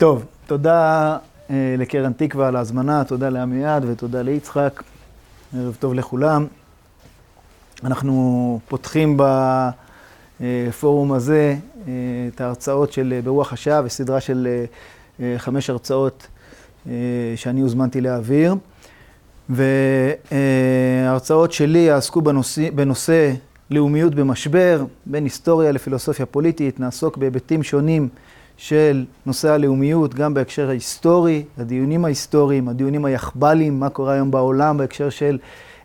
טוב, תודה אה, לקרן תקווה על ההזמנה, תודה לעמיעד ותודה ליצחק. ערב טוב לכולם. אנחנו פותחים בפורום הזה אה, את ההרצאות של אה, ברוח השעה וסדרה של חמש הרצאות שאני הוזמנתי להעביר. וההרצאות שלי יעסקו בנושא, בנושא לאומיות במשבר, בין היסטוריה לפילוסופיה פוליטית, נעסוק בהיבטים שונים של נושא הלאומיות, גם בהקשר ההיסטורי, הדיונים ההיסטוריים, הדיונים היחב"ליים, מה קורה היום בעולם בהקשר של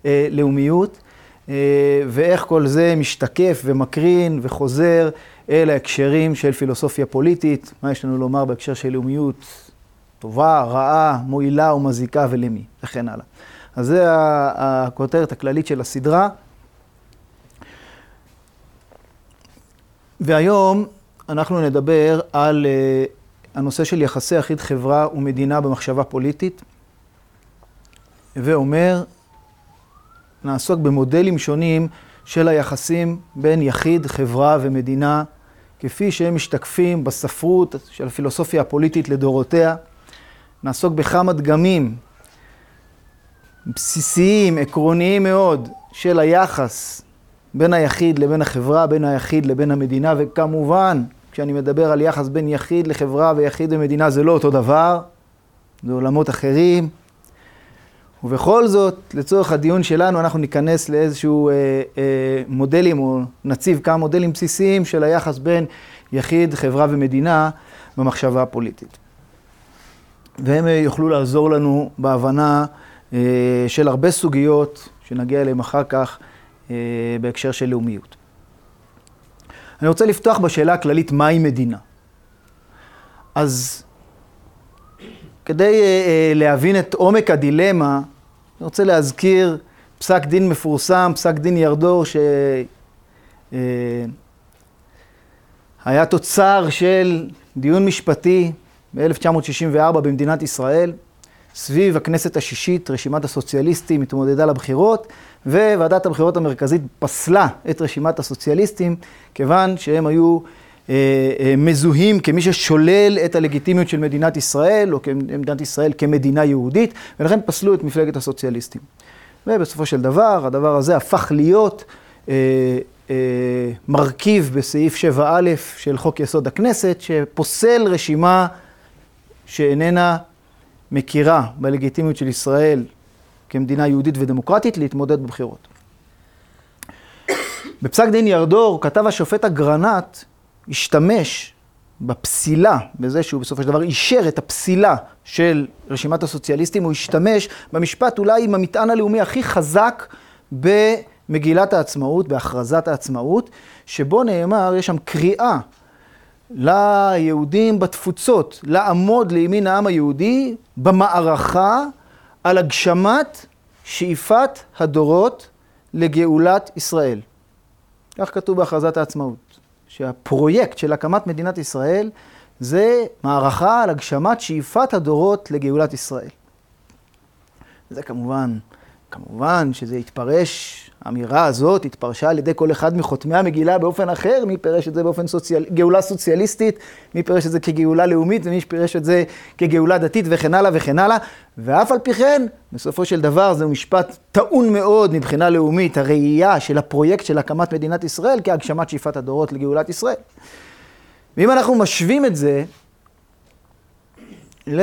אה, לאומיות, אה, ואיך כל זה משתקף ומקרין וחוזר אל ההקשרים של פילוסופיה פוליטית, מה יש לנו לומר בהקשר של לאומיות טובה, רעה, מועילה או מזיקה ולמי, וכן הלאה. אז זה הכותרת הכללית של הסדרה. והיום אנחנו נדבר על uh, הנושא של יחסי אחיד חברה ומדינה במחשבה פוליטית, ואומר, נעסוק במודלים שונים של היחסים בין יחיד, חברה ומדינה, כפי שהם משתקפים בספרות של הפילוסופיה הפוליטית לדורותיה. נעסוק בכמה דגמים בסיסיים, עקרוניים מאוד, של היחס בין היחיד לבין החברה, בין היחיד לבין המדינה, וכמובן, כשאני מדבר על יחס בין יחיד לחברה ויחיד למדינה, זה לא אותו דבר, זה עולמות אחרים. ובכל זאת, לצורך הדיון שלנו, אנחנו ניכנס לאיזשהו אה, אה, מודלים, או נציב כמה מודלים בסיסיים של היחס בין יחיד, חברה ומדינה במחשבה הפוליטית. והם יוכלו לעזור לנו בהבנה אה, של הרבה סוגיות, שנגיע אליהן אחר כך, אה, בהקשר של לאומיות. אני רוצה לפתוח בשאלה הכללית, מהי מדינה? אז כדי אה, להבין את עומק הדילמה, אני רוצה להזכיר פסק דין מפורסם, פסק דין ירדור, שהיה תוצר של דיון משפטי ב-1964 במדינת ישראל, סביב הכנסת השישית, רשימת הסוציאליסטים התמודדה לבחירות, וועדת הבחירות המרכזית פסלה את רשימת הסוציאליסטים, כיוון שהם היו אה, אה, מזוהים כמי ששולל את הלגיטימיות של מדינת ישראל, או מדינת ישראל כמדינה יהודית, ולכן פסלו את מפלגת הסוציאליסטים. ובסופו של דבר, הדבר הזה הפך להיות אה, אה, מרכיב בסעיף 7א של חוק יסוד הכנסת, שפוסל רשימה שאיננה מכירה בלגיטימיות של ישראל כמדינה יהודית ודמוקרטית להתמודד בבחירות. בפסק דין ירדור כתב השופט אגרנט, השתמש בפסילה, בזה שהוא בסופו של דבר אישר את הפסילה של רשימת הסוציאליסטים, הוא השתמש במשפט אולי עם המטען הלאומי הכי חזק במגילת העצמאות, בהכרזת העצמאות, שבו נאמר, יש שם קריאה ליהודים בתפוצות לעמוד לימין העם היהודי במערכה על הגשמת שאיפת הדורות לגאולת ישראל. כך כתוב בהכרזת העצמאות, שהפרויקט של הקמת מדינת ישראל זה מערכה על הגשמת שאיפת הדורות לגאולת ישראל. זה כמובן, כמובן שזה התפרש האמירה הזאת התפרשה על ידי כל אחד מחותמי המגילה באופן אחר, מי פירש את זה באופן סוציאל... גאולה סוציאליסטית, מי פירש את זה כגאולה לאומית, ומי פירש את זה כגאולה דתית וכן הלאה וכן הלאה. ואף על פי כן, בסופו של דבר זהו משפט טעון מאוד מבחינה לאומית, הראייה של הפרויקט של הקמת מדינת ישראל כהגשמת שאיפת הדורות לגאולת ישראל. ואם אנחנו משווים את זה ל...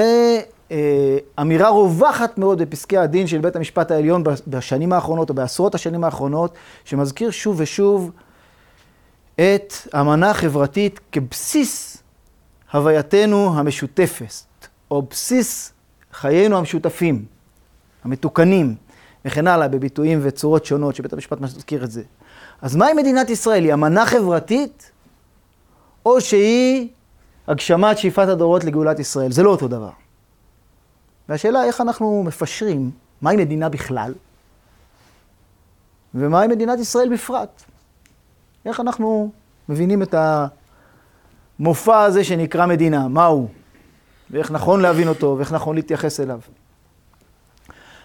אה, אמירה רווחת מאוד בפסקי הדין של בית המשפט העליון בשנים האחרונות, או בעשרות השנים האחרונות, שמזכיר שוב ושוב את המנה החברתית כבסיס הווייתנו המשותפת, או בסיס חיינו המשותפים, המתוקנים, וכן הלאה, בביטויים וצורות שונות שבית המשפט מזכיר את זה. אז מהי מדינת ישראל? היא אמנה חברתית, או שהיא הגשמת שאיפת הדורות לגאולת ישראל? זה לא אותו דבר. והשאלה איך אנחנו מפשרים מהי מדינה בכלל, ומהי מדינת ישראל בפרט. איך אנחנו מבינים את המופע הזה שנקרא מדינה, מהו, ואיך נכון להבין אותו, ואיך נכון להתייחס אליו.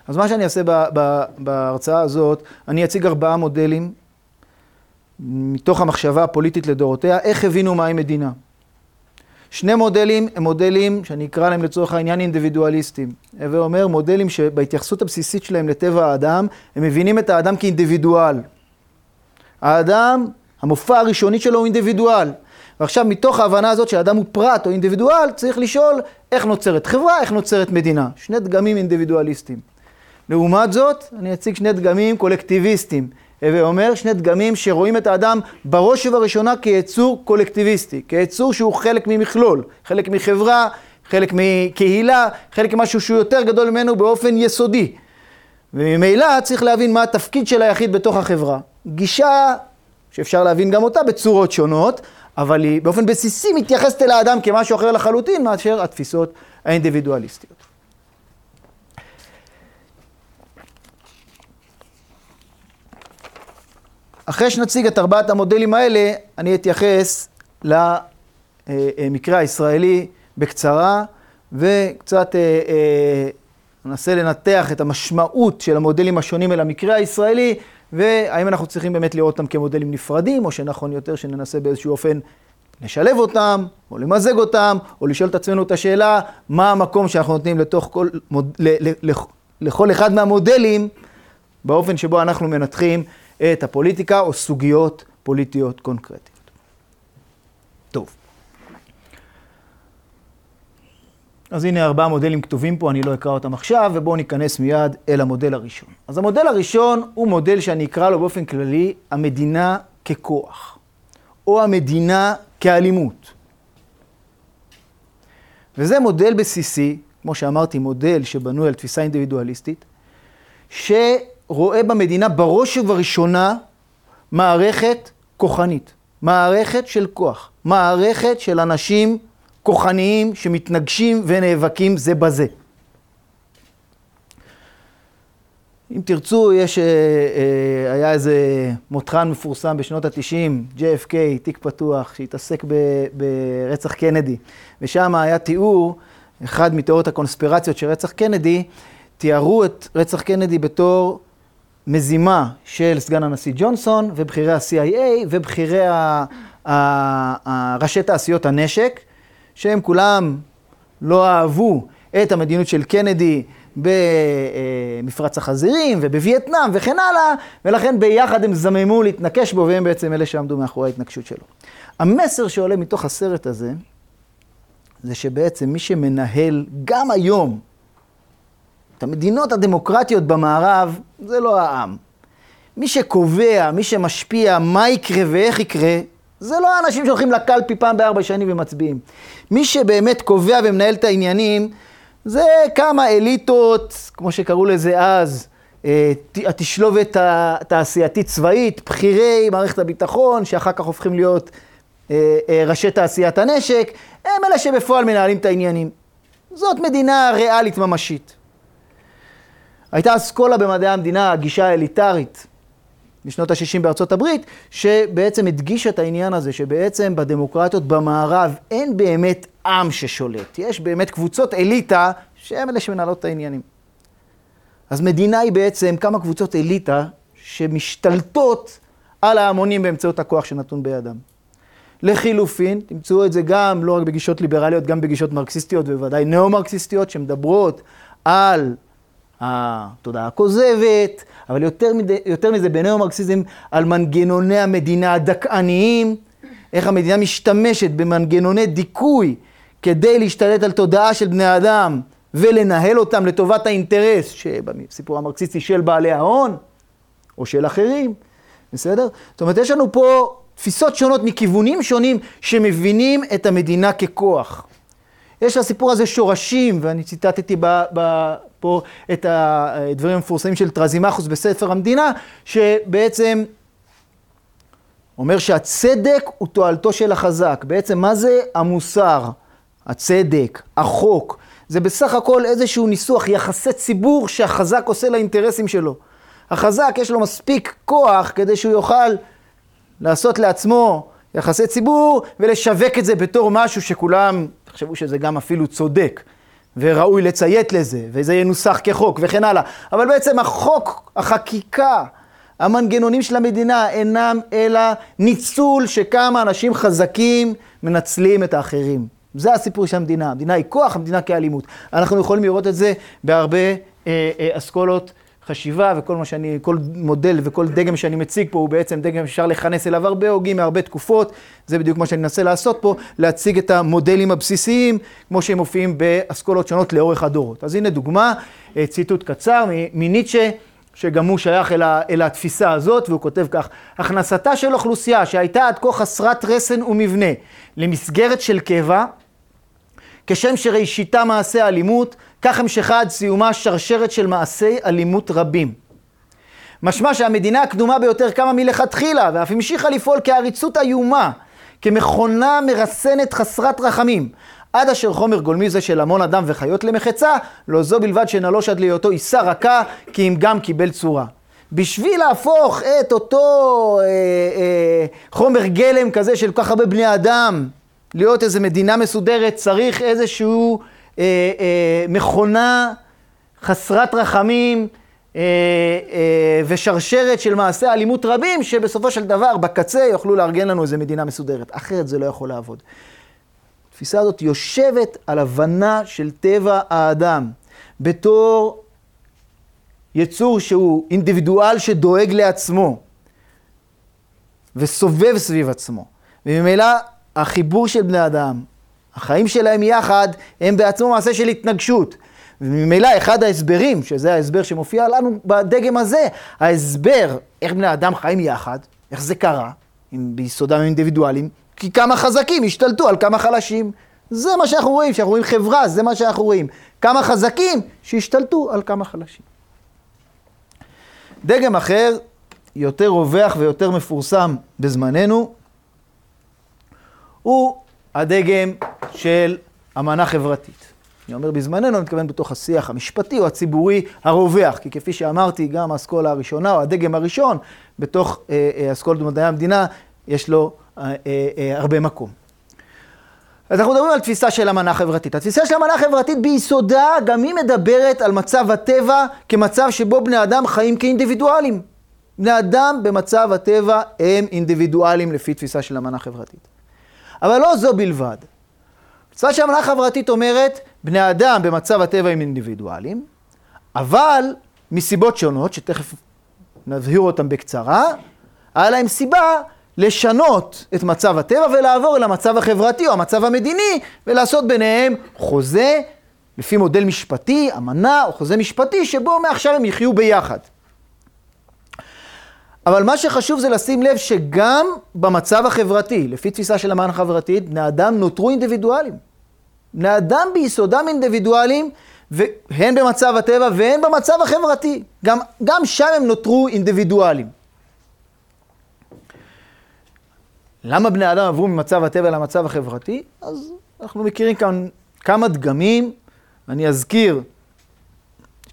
אז מה שאני אעשה בהרצאה הזאת, אני אציג ארבעה מודלים מתוך המחשבה הפוליטית לדורותיה, איך הבינו מהי מדינה. שני מודלים הם מודלים שאני אקרא להם לצורך העניין אינדיבידואליסטים. הווה אומר מודלים שבהתייחסות הבסיסית שלהם לטבע האדם, הם מבינים את האדם כאינדיבידואל. האדם, המופע הראשוני שלו הוא אינדיבידואל. ועכשיו מתוך ההבנה הזאת שהאדם הוא פרט או אינדיבידואל, צריך לשאול איך נוצרת חברה, איך נוצרת מדינה. שני דגמים אינדיבידואליסטים. לעומת זאת, אני אציג שני דגמים קולקטיביסטים. הווה אומר, שני דגמים שרואים את האדם בראש ובראשונה כיצור קולקטיביסטי, כיצור שהוא חלק ממכלול, חלק מחברה, חלק מקהילה, חלק ממשהו שהוא יותר גדול ממנו באופן יסודי. וממילא צריך להבין מה התפקיד של היחיד בתוך החברה. גישה שאפשר להבין גם אותה בצורות שונות, אבל היא באופן בסיסי מתייחסת אל האדם כמשהו אחר לחלוטין מאשר התפיסות האינדיבידואליסטיות. אחרי שנציג את ארבעת המודלים האלה, אני אתייחס למקרה הישראלי בקצרה, וקצת ננסה לנתח את המשמעות של המודלים השונים אל המקרה הישראלי, והאם אנחנו צריכים באמת לראות אותם כמודלים נפרדים, או שנכון יותר שננסה באיזשהו אופן לשלב אותם, או למזג אותם, או לשאול את עצמנו את השאלה, מה המקום שאנחנו נותנים לתוך כל, לכל אחד מהמודלים, באופן שבו אנחנו מנתחים את הפוליטיקה או סוגיות פוליטיות קונקרטיות. טוב. אז הנה ארבעה מודלים כתובים פה, אני לא אקרא אותם עכשיו, ובואו ניכנס מיד אל המודל הראשון. אז המודל הראשון הוא מודל שאני אקרא לו באופן כללי המדינה ככוח, או המדינה כאלימות. וזה מודל בסיסי, כמו שאמרתי, מודל שבנוי על תפיסה אינדיבידואליסטית, שרואה במדינה בראש ובראשונה מערכת כוחנית, מערכת של כוח, מערכת של אנשים כוחניים שמתנגשים ונאבקים זה בזה. אם תרצו, יש, אה, אה, היה איזה מותחן מפורסם בשנות ה-90, JFK, תיק פתוח, שהתעסק ברצח קנדי, ושם היה תיאור, אחד מתיאוריות הקונספירציות של רצח קנדי, תיארו את רצח קנדי בתור מזימה של סגן הנשיא ג'ונסון ובכירי ה-CIA ובכירי ראשי תעשיות הנשק, שהם כולם לא אהבו את המדיניות של קנדי במפרץ החזירים ובווייטנאם וכן הלאה, ולכן ביחד הם זממו להתנקש בו, והם בעצם אלה שעמדו מאחורי ההתנגשות שלו. המסר שעולה מתוך הסרט הזה, זה שבעצם מי שמנהל גם היום את המדינות הדמוקרטיות במערב, זה לא העם. מי שקובע, מי שמשפיע מה יקרה ואיך יקרה, זה לא האנשים שהולכים לקלפי פעם בארבע שנים ומצביעים. מי שבאמת קובע ומנהל את העניינים, זה כמה אליטות, כמו שקראו לזה אז, אה, התשלובת התעשייתית צבאית, בכירי מערכת הביטחון, שאחר כך הופכים להיות אה, אה, ראשי תעשיית הנשק, הם אלה שבפועל מנהלים את העניינים. זאת מדינה ריאלית ממשית. הייתה אסכולה במדעי המדינה, הגישה האליטרית, בשנות ה-60 בארצות הברית, שבעצם הדגישה את העניין הזה, שבעצם בדמוקרטיות במערב אין באמת עם ששולט, יש באמת קבוצות אליטה שהן אלה שמנהלות את העניינים. אז מדינה היא בעצם כמה קבוצות אליטה שמשתלטות על ההמונים באמצעות הכוח שנתון בידם. לחילופין, תמצאו את זה גם, לא רק בגישות ליברליות, גם בגישות מרקסיסטיות, ובוודאי ניאו-מרקסיסטיות, שמדברות על התודעה הכוזבת, אבל יותר, מדי, יותר מזה בניאו-מרקסיזם על מנגנוני המדינה הדכאניים, איך המדינה משתמשת במנגנוני דיכוי כדי להשתלט על תודעה של בני אדם ולנהל אותם לטובת האינטרס, שבסיפור המרקסיסטי של בעלי ההון או של אחרים, בסדר? זאת אומרת, יש לנו פה תפיסות שונות מכיוונים שונים שמבינים את המדינה ככוח. יש לסיפור הזה שורשים, ואני ציטטתי ב, ב, פה את הדברים המפורסמים של טרזימחוס בספר המדינה, שבעצם אומר שהצדק הוא תועלתו של החזק. בעצם מה זה המוסר, הצדק, החוק? זה בסך הכל איזשהו ניסוח, יחסי ציבור שהחזק עושה לאינטרסים שלו. החזק יש לו מספיק כוח כדי שהוא יוכל לעשות לעצמו יחסי ציבור ולשווק את זה בתור משהו שכולם יחשבו שזה גם אפילו צודק. וראוי לציית לזה, וזה ינוסח כחוק וכן הלאה. אבל בעצם החוק, החקיקה, המנגנונים של המדינה אינם אלא ניצול שכמה אנשים חזקים מנצלים את האחרים. זה הסיפור של המדינה. המדינה היא כוח, המדינה כאלימות. אנחנו יכולים לראות את זה בהרבה אה, אה, אסכולות חשיבה, וכל מה שאני, כל מודל וכל דגם שאני מציג פה הוא בעצם דגם שאפשר לכנס אליו הרבה הוגים מהרבה תקופות. זה בדיוק מה שאני מנסה לעשות פה, להציג את המודלים הבסיסיים, כמו שהם מופיעים באסכולות שונות לאורך הדורות. אז הנה דוגמה, אה, ציטוט קצר מניטשה. שגם הוא שייך אל, ה, אל התפיסה הזאת, והוא כותב כך: הכנסתה של אוכלוסייה שהייתה עד כה חסרת רסן ומבנה למסגרת של קבע, כשם שראשיתה מעשה אלימות, כך המשכה עד סיומה שרשרת של מעשי אלימות רבים. משמע שהמדינה הקדומה ביותר קמה מלכתחילה, ואף המשיכה לפעול כעריצות איומה, כמכונה מרסנת חסרת רחמים, עד אשר חומר גולמי זה של המון אדם וחיות למחצה, לא זו בלבד שנלוש עד להיותו עיסה רכה, כי אם גם קיבל צורה. בשביל להפוך את אותו אה, אה, חומר גלם כזה של כל כך הרבה בני אדם, להיות איזו מדינה מסודרת, צריך איזשהו אה, אה, מכונה חסרת רחמים אה, אה, ושרשרת של מעשי אלימות רבים, שבסופו של דבר, בקצה, יוכלו לארגן לנו איזו מדינה מסודרת. אחרת זה לא יכול לעבוד. התפיסה הזאת יושבת על הבנה של טבע האדם בתור יצור שהוא אינדיבידואל שדואג לעצמו וסובב סביב עצמו. וממילא החיבור של בני אדם, החיים שלהם יחד, הם בעצמו מעשה של התנגשות. וממילא אחד ההסברים, שזה ההסבר שמופיע לנו בדגם הזה, ההסבר איך בני אדם חיים יחד, איך זה קרה, אם ביסודם אינדיבידואלים, כי כמה חזקים השתלטו על כמה חלשים. זה מה שאנחנו רואים, כשאנחנו רואים חברה, זה מה שאנחנו רואים. כמה חזקים שהשתלטו על כמה חלשים. דגם אחר, יותר רווח ויותר מפורסם בזמננו, הוא הדגם של אמנה חברתית. אני אומר בזמננו, אני מתכוון בתוך השיח המשפטי או הציבורי הרווח, כי כפי שאמרתי, גם האסכולה הראשונה או הדגם הראשון, בתוך אה, אה, אסכולת מדעי המדינה, יש לו אה, אה, אה, הרבה מקום. אז אנחנו מדברים על תפיסה של אמנה חברתית. התפיסה של אמנה חברתית ביסודה, גם היא מדברת על מצב הטבע כמצב שבו בני אדם חיים כאינדיבידואלים. בני אדם במצב הטבע הם אינדיבידואלים לפי תפיסה של אמנה חברתית. אבל לא זו בלבד. תפיסה של אמנה חברתית אומרת, בני אדם במצב הטבע הם אינדיבידואלים, אבל מסיבות שונות, שתכף נבהיר אותם בקצרה, היה להם סיבה לשנות את מצב הטבע ולעבור אל המצב החברתי או המצב המדיני ולעשות ביניהם חוזה לפי מודל משפטי, אמנה או חוזה משפטי שבו מעכשיו הם יחיו ביחד. אבל מה שחשוב זה לשים לב שגם במצב החברתי, לפי תפיסה של אמנה חברתית, בני אדם נותרו אינדיבידואלים. בני אדם ביסודם אינדיבידואלים, הן במצב הטבע והן במצב החברתי. גם, גם שם הם נותרו אינדיבידואלים. למה בני אדם עברו ממצב הטבע למצב החברתי? אז אנחנו מכירים כאן כמה דגמים, אני אזכיר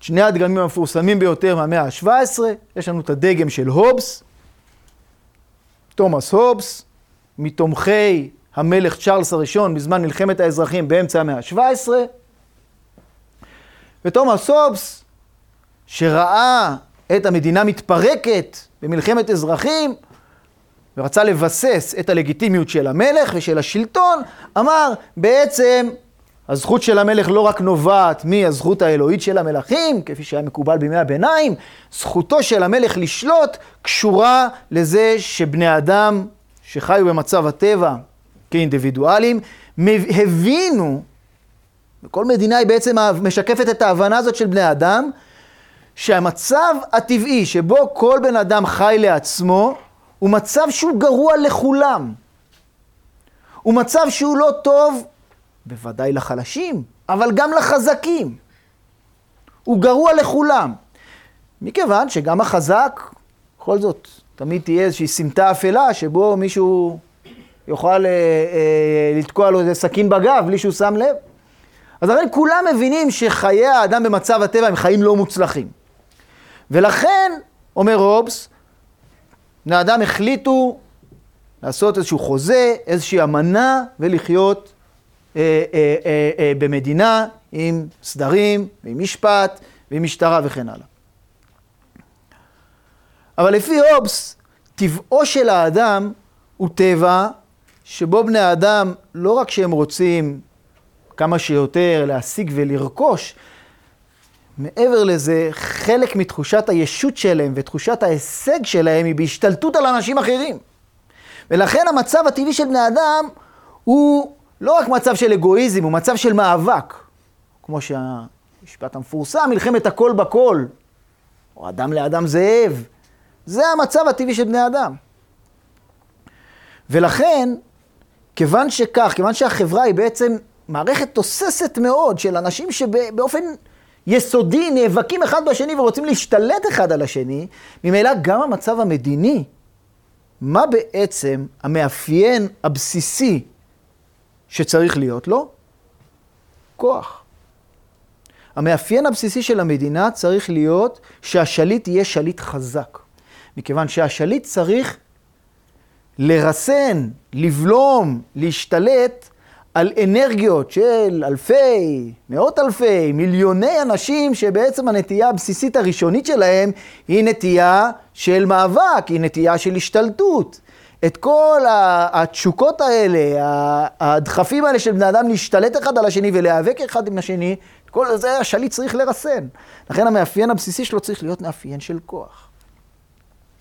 שני הדגמים המפורסמים ביותר מהמאה ה-17, יש לנו את הדגם של הובס, תומאס הובס, מתומכי המלך צ'ארלס הראשון בזמן מלחמת האזרחים באמצע המאה ה-17, ותומאס הובס, שראה את המדינה מתפרקת במלחמת אזרחים, ורצה לבסס את הלגיטימיות של המלך ושל השלטון, אמר בעצם הזכות של המלך לא רק נובעת מהזכות האלוהית של המלכים, כפי שהיה מקובל בימי הביניים, זכותו של המלך לשלוט קשורה לזה שבני אדם שחיו במצב הטבע כאינדיבידואלים, הבינו, וכל מדינה היא בעצם משקפת את ההבנה הזאת של בני אדם, שהמצב הטבעי שבו כל בן אדם חי לעצמו, הוא מצב שהוא גרוע לכולם. הוא מצב שהוא לא טוב, בוודאי לחלשים, אבל גם לחזקים. הוא גרוע לכולם. מכיוון שגם החזק, בכל זאת, תמיד תהיה איזושהי סמטה אפלה שבו מישהו יוכל אה, אה, לתקוע לו איזה סכין בגב בלי שהוא שם לב. אז הרי כולם מבינים שחיי האדם במצב הטבע הם חיים לא מוצלחים. ולכן, אומר רובס, בני אדם החליטו לעשות איזשהו חוזה, איזושהי אמנה, ולחיות במדינה עם סדרים, ועם משפט, ועם משטרה וכן הלאה. אבל לפי הובס, טבעו של האדם הוא טבע שבו בני האדם, לא רק שהם רוצים כמה שיותר להשיג ולרכוש, מעבר לזה, חלק מתחושת הישות שלהם ותחושת ההישג שלהם היא בהשתלטות על אנשים אחרים. ולכן המצב הטבעי של בני אדם הוא לא רק מצב של אגואיזם, הוא מצב של מאבק. כמו שהמשפט המפורסם, מלחמת הכל בכל, או אדם לאדם זאב. זה המצב הטבעי של בני אדם. ולכן, כיוון שכך, כיוון שהחברה היא בעצם מערכת תוססת מאוד של אנשים שבאופן יסודי נאבקים אחד בשני ורוצים להשתלט אחד על השני, ממילא גם המצב המדיני, מה בעצם המאפיין הבסיסי שצריך להיות לו? כוח. המאפיין הבסיסי של המדינה צריך להיות שהשליט יהיה שליט חזק. מכיוון שהשליט צריך לרסן, לבלום, להשתלט על אנרגיות של אלפי, מאות אלפי, מיליוני אנשים שבעצם הנטייה הבסיסית הראשונית שלהם היא נטייה של מאבק, היא נטייה של השתלטות. את כל התשוקות האלה, הדחפים האלה של בני אדם להשתלט אחד על השני ולהיאבק אחד עם השני, כל זה השליט צריך לרסן. לכן המאפיין הבסיסי שלו צריך להיות מאפיין של כוח.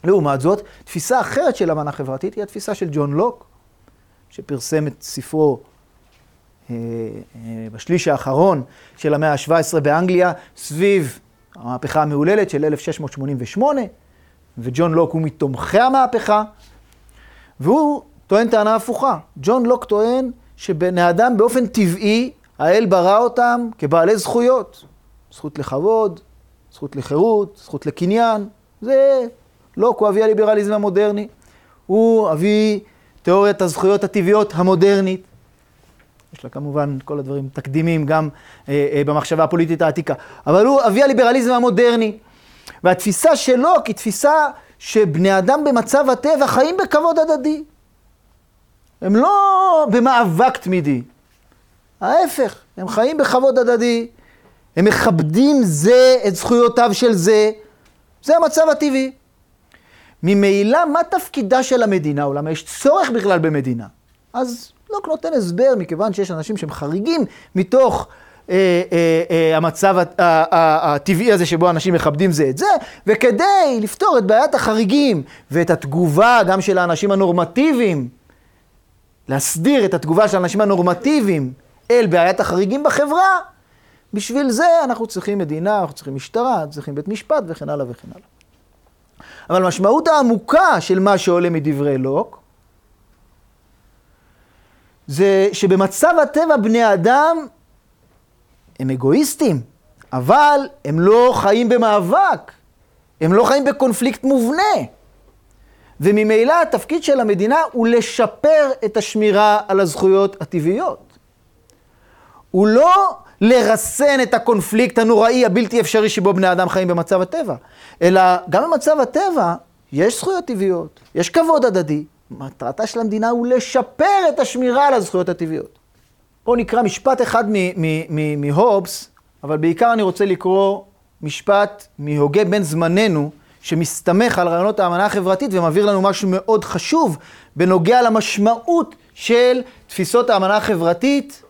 לעומת זאת, תפיסה אחרת של אמנה חברתית היא התפיסה של ג'ון לוק, שפרסם את ספרו אה, אה, בשליש האחרון של המאה ה-17 באנגליה, סביב המהפכה המהוללת של 1688, וג'ון לוק הוא מתומכי המהפכה, והוא טוען טענה הפוכה. ג'ון לוק טוען שבני אדם באופן טבעי, האל ברא אותם כבעלי זכויות. זכות לכבוד, זכות לחירות, זכות לקניין. זה לוק הוא אבי הליברליזם המודרני. הוא אבי תיאוריית הזכויות הטבעיות המודרנית. יש לה כמובן כל הדברים תקדימים גם אה, אה, במחשבה הפוליטית העתיקה. אבל הוא אבי הליברליזם המודרני. והתפיסה שלו היא תפיסה שבני אדם במצב הטבע חיים בכבוד הדדי. הם לא במאבק תמידי. ההפך, הם חיים בכבוד הדדי. הם מכבדים זה את זכויותיו של זה. זה המצב הטבעי. ממילא, מה תפקידה של המדינה, או למה יש צורך בכלל במדינה? אז לוק לא נותן הסבר, מכיוון שיש אנשים שהם חריגים מתוך המצב הטבעי הזה שבו אנשים מכבדים זה את זה, וכדי לפתור את בעיית החריגים ואת התגובה גם של האנשים הנורמטיביים, להסדיר את התגובה של האנשים הנורמטיביים אל בעיית החריגים בחברה, בשביל זה אנחנו צריכים מדינה, אנחנו צריכים משטרה, צריכים בית משפט וכן הלאה וכן הלאה. אבל המשמעות העמוקה של מה שעולה מדברי לוק, זה שבמצב הטבע בני אדם הם אגואיסטים, אבל הם לא חיים במאבק, הם לא חיים בקונפליקט מובנה. וממילא התפקיד של המדינה הוא לשפר את השמירה על הזכויות הטבעיות. הוא לא לרסן את הקונפליקט הנוראי, הבלתי אפשרי שבו בני אדם חיים במצב הטבע, אלא גם במצב הטבע יש זכויות טבעיות, יש כבוד הדדי. מטרתה של המדינה הוא לשפר את השמירה על הזכויות הטבעיות. בואו נקרא משפט אחד מהובס, אבל בעיקר אני רוצה לקרוא משפט מהוגה בן זמננו, שמסתמך על רעיונות האמנה החברתית ומבהיר לנו משהו מאוד חשוב בנוגע למשמעות של תפיסות האמנה החברתית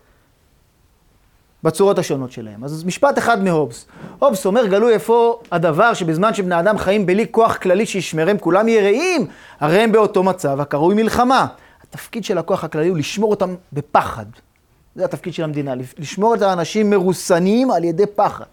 בצורות השונות שלהם. אז משפט אחד מהובס. הובס אומר, גלוי איפה הדבר שבזמן שבני אדם חיים בלי כוח כללי שישמרם כולם יראים, הרי הם באותו מצב הקרוי מלחמה. התפקיד של הכוח הכללי הוא לשמור אותם בפחד. זה התפקיד של המדינה, לשמור את האנשים מרוסנים על ידי פחד.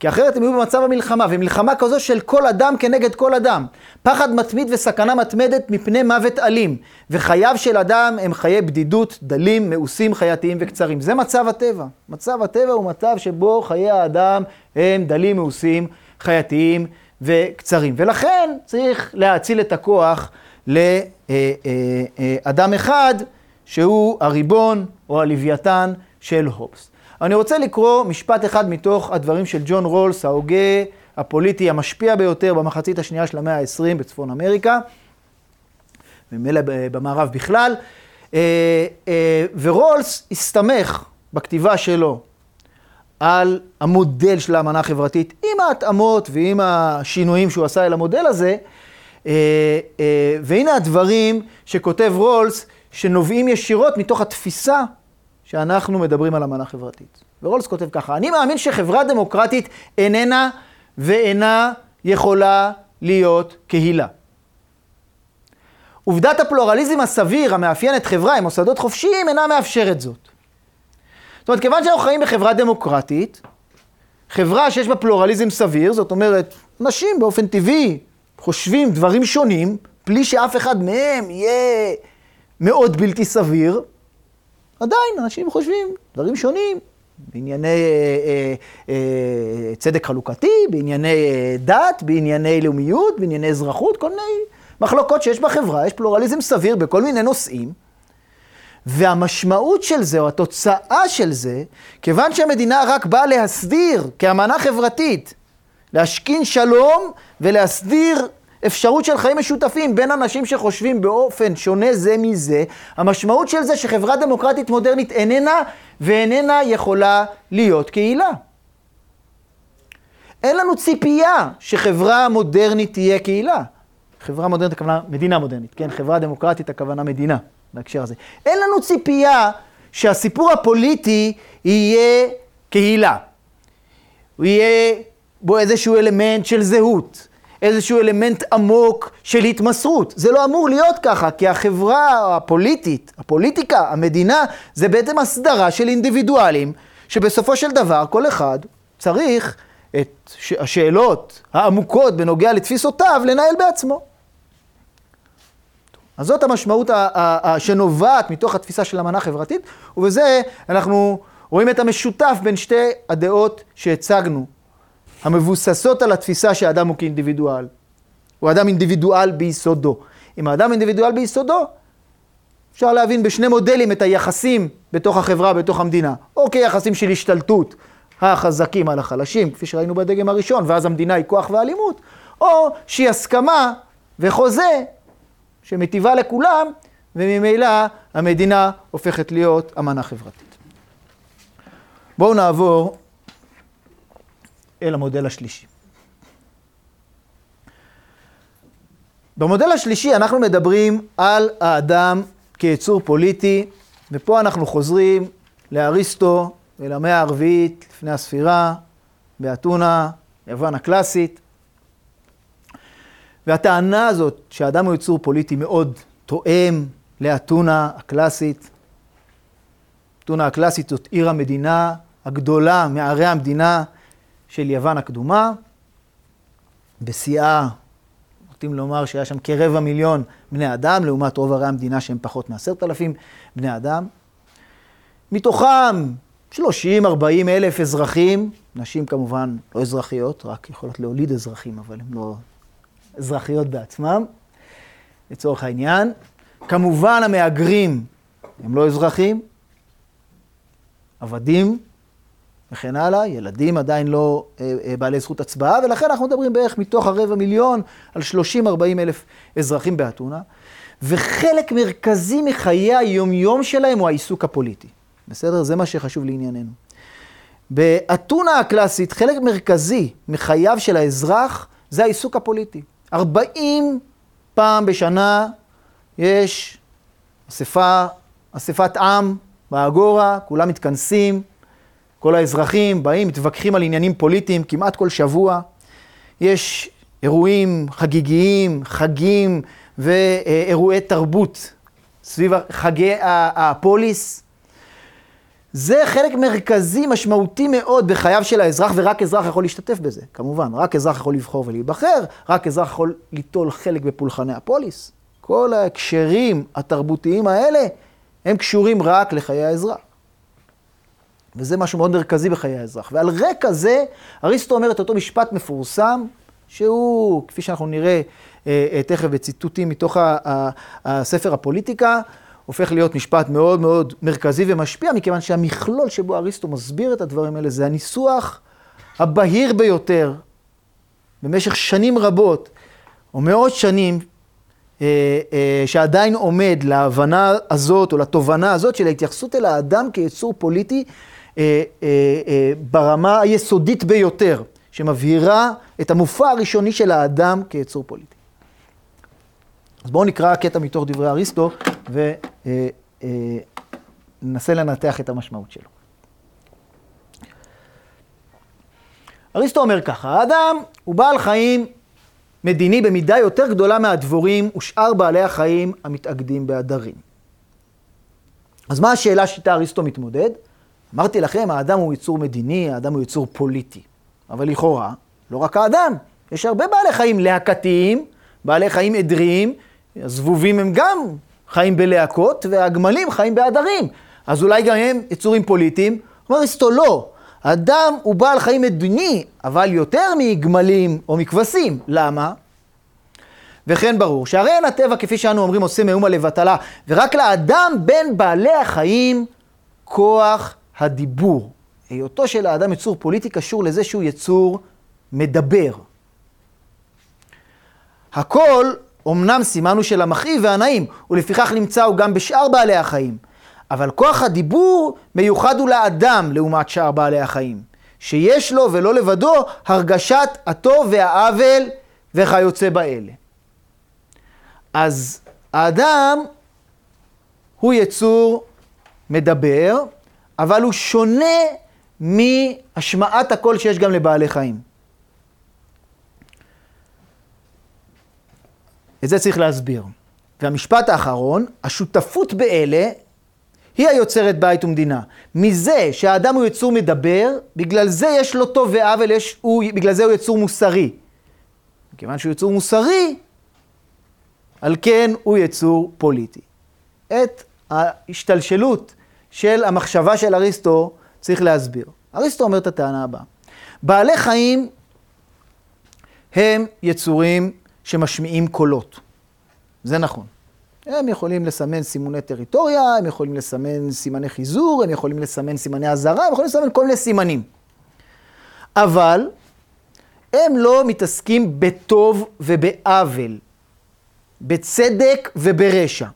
כי אחרת הם יהיו במצב המלחמה, ומלחמה כזו של כל אדם כנגד כל אדם. פחד מתמיד וסכנה מתמדת מפני מוות אלים. וחייו של אדם הם חיי בדידות, דלים, מאוסים, חייתיים וקצרים. זה מצב הטבע. מצב הטבע הוא מצב שבו חיי האדם הם דלים, מאוסים, חייתיים וקצרים. ולכן צריך להאציל את הכוח לאדם אחד, שהוא הריבון או הלוויתן של הובס. אני רוצה לקרוא משפט אחד מתוך הדברים של ג'ון רולס, ההוגה הפוליטי המשפיע ביותר במחצית השנייה של המאה ה-20 בצפון אמריקה, ומילא במערב בכלל. אה, אה, ורולס הסתמך בכתיבה שלו על המודל של האמנה החברתית, עם ההתאמות ועם השינויים שהוא עשה אל המודל הזה. אה, והנה הדברים שכותב רולס, שנובעים ישירות מתוך התפיסה שאנחנו מדברים על אמנה חברתית. ורולס כותב ככה, אני מאמין שחברה דמוקרטית איננה ואינה יכולה להיות קהילה. עובדת הפלורליזם הסביר המאפיין את חברה עם מוסדות חופשיים אינה מאפשרת זאת. זאת אומרת, כיוון שאנחנו חיים בחברה דמוקרטית, חברה שיש בה פלורליזם סביר, זאת אומרת, נשים באופן טבעי חושבים דברים שונים, בלי שאף אחד מהם יהיה מאוד בלתי סביר, עדיין אנשים חושבים דברים שונים, בענייני אה, אה, אה, צדק חלוקתי, בענייני אה, דת, בענייני לאומיות, בענייני אזרחות, כל מיני מחלוקות שיש בחברה, יש פלורליזם סביר בכל מיני נושאים. והמשמעות של זה, או התוצאה של זה, כיוון שהמדינה רק באה להסדיר, כאמנה חברתית, להשכין שלום ולהסדיר אפשרות של חיים משותפים בין אנשים שחושבים באופן שונה זה מזה, המשמעות של זה שחברה דמוקרטית מודרנית איננה ואיננה יכולה להיות קהילה. אין לנו ציפייה שחברה מודרנית תהיה קהילה. חברה מודרנית הכוונה מדינה מודרנית, כן? חברה דמוקרטית הכוונה מדינה, בהקשר הזה. אין לנו ציפייה שהסיפור הפוליטי יהיה קהילה. הוא יהיה בו איזשהו אלמנט של זהות, איזשהו אלמנט עמוק של התמסרות. זה לא אמור להיות ככה, כי החברה הפוליטית, הפוליטיקה, המדינה, זה בעצם הסדרה של אינדיבידואלים, שבסופו של דבר כל אחד צריך את השאלות העמוקות בנוגע לתפיסותיו לנהל בעצמו. אז זאת המשמעות שנובעת מתוך התפיסה של אמנה חברתית, ובזה אנחנו רואים את המשותף בין שתי הדעות שהצגנו, המבוססות על התפיסה שהאדם הוא כאינדיבידואל. הוא אדם אינדיבידואל ביסודו. אם האדם אינדיבידואל ביסודו, אפשר להבין בשני מודלים את היחסים בתוך החברה, בתוך המדינה. או כיחסים של השתלטות החזקים על החלשים, כפי שראינו בדגם הראשון, ואז המדינה היא כוח ואלימות, או שהיא הסכמה וחוזה שמטיבה לכולם, וממילא המדינה הופכת להיות אמנה חברתית. בואו נעבור אל המודל השלישי. במודל השלישי אנחנו מדברים על האדם כיצור פוליטי, ופה אנחנו חוזרים לאריסטו ולמאה הרביעית לפני הספירה, באתונה, יוון הקלאסית. והטענה הזאת שהאדם הוא יצור פוליטי מאוד תואם לאתונה הקלאסית. אתונה הקלאסית זאת עיר המדינה הגדולה מערי המדינה של יוון הקדומה. בשיאה, נוטים לומר שהיה שם כרבע מיליון בני אדם, לעומת רוב ערי המדינה שהם פחות מעשרת אלפים בני אדם. מתוכם 30-40 אלף אזרחים, נשים כמובן לא אזרחיות, רק יכולות להוליד אזרחים, אבל הן לא אזרחיות בעצמם, לצורך העניין. כמובן המהגרים הם לא אזרחים, עבדים וכן הלאה, ילדים עדיין לא אה, אה, בעלי זכות הצבעה, ולכן אנחנו מדברים בערך מתוך הרבע מיליון על 30-40 אלף אזרחים באתונה, וחלק מרכזי מחיי היומיום שלהם הוא העיסוק הפוליטי. בסדר? זה מה שחשוב לענייננו. באתונה הקלאסית, חלק מרכזי מחייו של האזרח זה העיסוק הפוליטי. 40 פעם בשנה יש אספה, אספת עם באגורה, כולם מתכנסים, כל האזרחים באים, מתווכחים על עניינים פוליטיים כמעט כל שבוע. יש אירועים חגיגיים, חגים ואירועי תרבות סביב חגי הפוליס. זה חלק מרכזי, משמעותי מאוד בחייו של האזרח, ורק אזרח יכול להשתתף בזה, כמובן. רק אזרח יכול לבחור ולהיבחר, רק אזרח יכול ליטול חלק בפולחני הפוליס. כל ההקשרים התרבותיים האלה, הם קשורים רק לחיי האזרח. וזה משהו מאוד מרכזי בחיי האזרח. ועל רקע זה, אריסטו אומר את אותו משפט מפורסם, שהוא, כפי שאנחנו נראה אה, אה, תכף בציטוטים מתוך הספר הפוליטיקה, הופך להיות משפט מאוד מאוד מרכזי ומשפיע, מכיוון שהמכלול שבו אריסטו מסביר את הדברים האלה זה הניסוח הבהיר ביותר במשך שנים רבות, או מאות שנים, אה, שעדיין עומד להבנה הזאת, או לתובנה הזאת של ההתייחסות אל האדם כיצור פוליטי ברמה היסודית ביותר, שמבהירה את המופע הראשוני של האדם כיצור פוליטי. אז בואו נקרא קטע מתוך דברי אריסטו ננסה לנתח את המשמעות שלו. אריסטו אומר ככה, האדם הוא בעל חיים מדיני במידה יותר גדולה מהדבורים ושאר בעלי החיים המתאגדים בעדרים. אז מה השאלה שאיתה אריסטו מתמודד? אמרתי לכם, האדם הוא יצור מדיני, האדם הוא יצור פוליטי. אבל לכאורה, לא רק האדם, יש הרבה בעלי חיים להקתיים, בעלי חיים עדריים, הזבובים הם גם חיים בלהקות, והגמלים חיים בעדרים. אז אולי גם הם יצורים פוליטיים? אומר אריסטו, לא. אדם הוא בעל חיים מדיני, אבל יותר מגמלים או מכבשים. למה? וכן ברור שהרי אין הטבע, כפי שאנו אומרים, עושה מאומה לבטלה, ורק לאדם בין בעלי החיים כוח הדיבור. היותו של האדם יצור פוליטי קשור לזה שהוא יצור מדבר. הכל אמנם סימן הוא של המכאיב והנעים, ולפיכך נמצא הוא גם בשאר בעלי החיים. אבל כוח הדיבור מיוחד הוא לאדם לעומת שאר בעלי החיים, שיש לו ולא לבדו הרגשת הטוב והעוול וכיוצא באלה. אז האדם הוא יצור מדבר, אבל הוא שונה מהשמעת הקול שיש גם לבעלי חיים. את זה צריך להסביר. והמשפט האחרון, השותפות באלה היא היוצרת בית ומדינה. מזה שהאדם הוא יצור מדבר, בגלל זה יש לו טוב ועוול, בגלל זה הוא יצור מוסרי. מכיוון שהוא יצור מוסרי, על כן הוא יצור פוליטי. את ההשתלשלות של המחשבה של אריסטו צריך להסביר. אריסטו אומר את הטענה הבאה. בעלי חיים הם יצורים שמשמיעים קולות. זה נכון. הם יכולים לסמן סימוני טריטוריה, הם יכולים לסמן סימני חיזור, הם יכולים לסמן סימני אזהרה, הם יכולים לסמן כל מיני סימנים. אבל הם לא מתעסקים בטוב ובעוול, בצדק וברשע.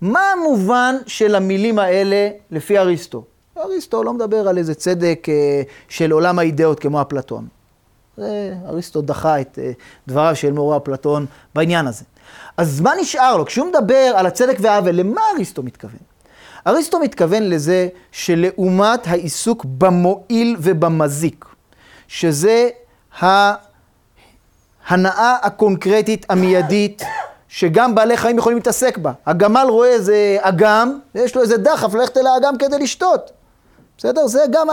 מה המובן של המילים האלה לפי אריסטו? אריסטו לא מדבר על איזה צדק אה, של עולם האידאות כמו אפלטון. אריסטו דחה את אה, דבריו של מורה אפלטון בעניין הזה. אז מה נשאר לו? כשהוא מדבר על הצדק והעוול, למה אריסטו מתכוון? אריסטו מתכוון לזה שלעומת העיסוק במועיל ובמזיק, שזה ההנאה הקונקרטית המיידית שגם בעלי חיים יכולים להתעסק בה. הגמל רואה איזה אגם, ויש לו איזה דחף ללכת אל האגם כדי לשתות. בסדר? זה גם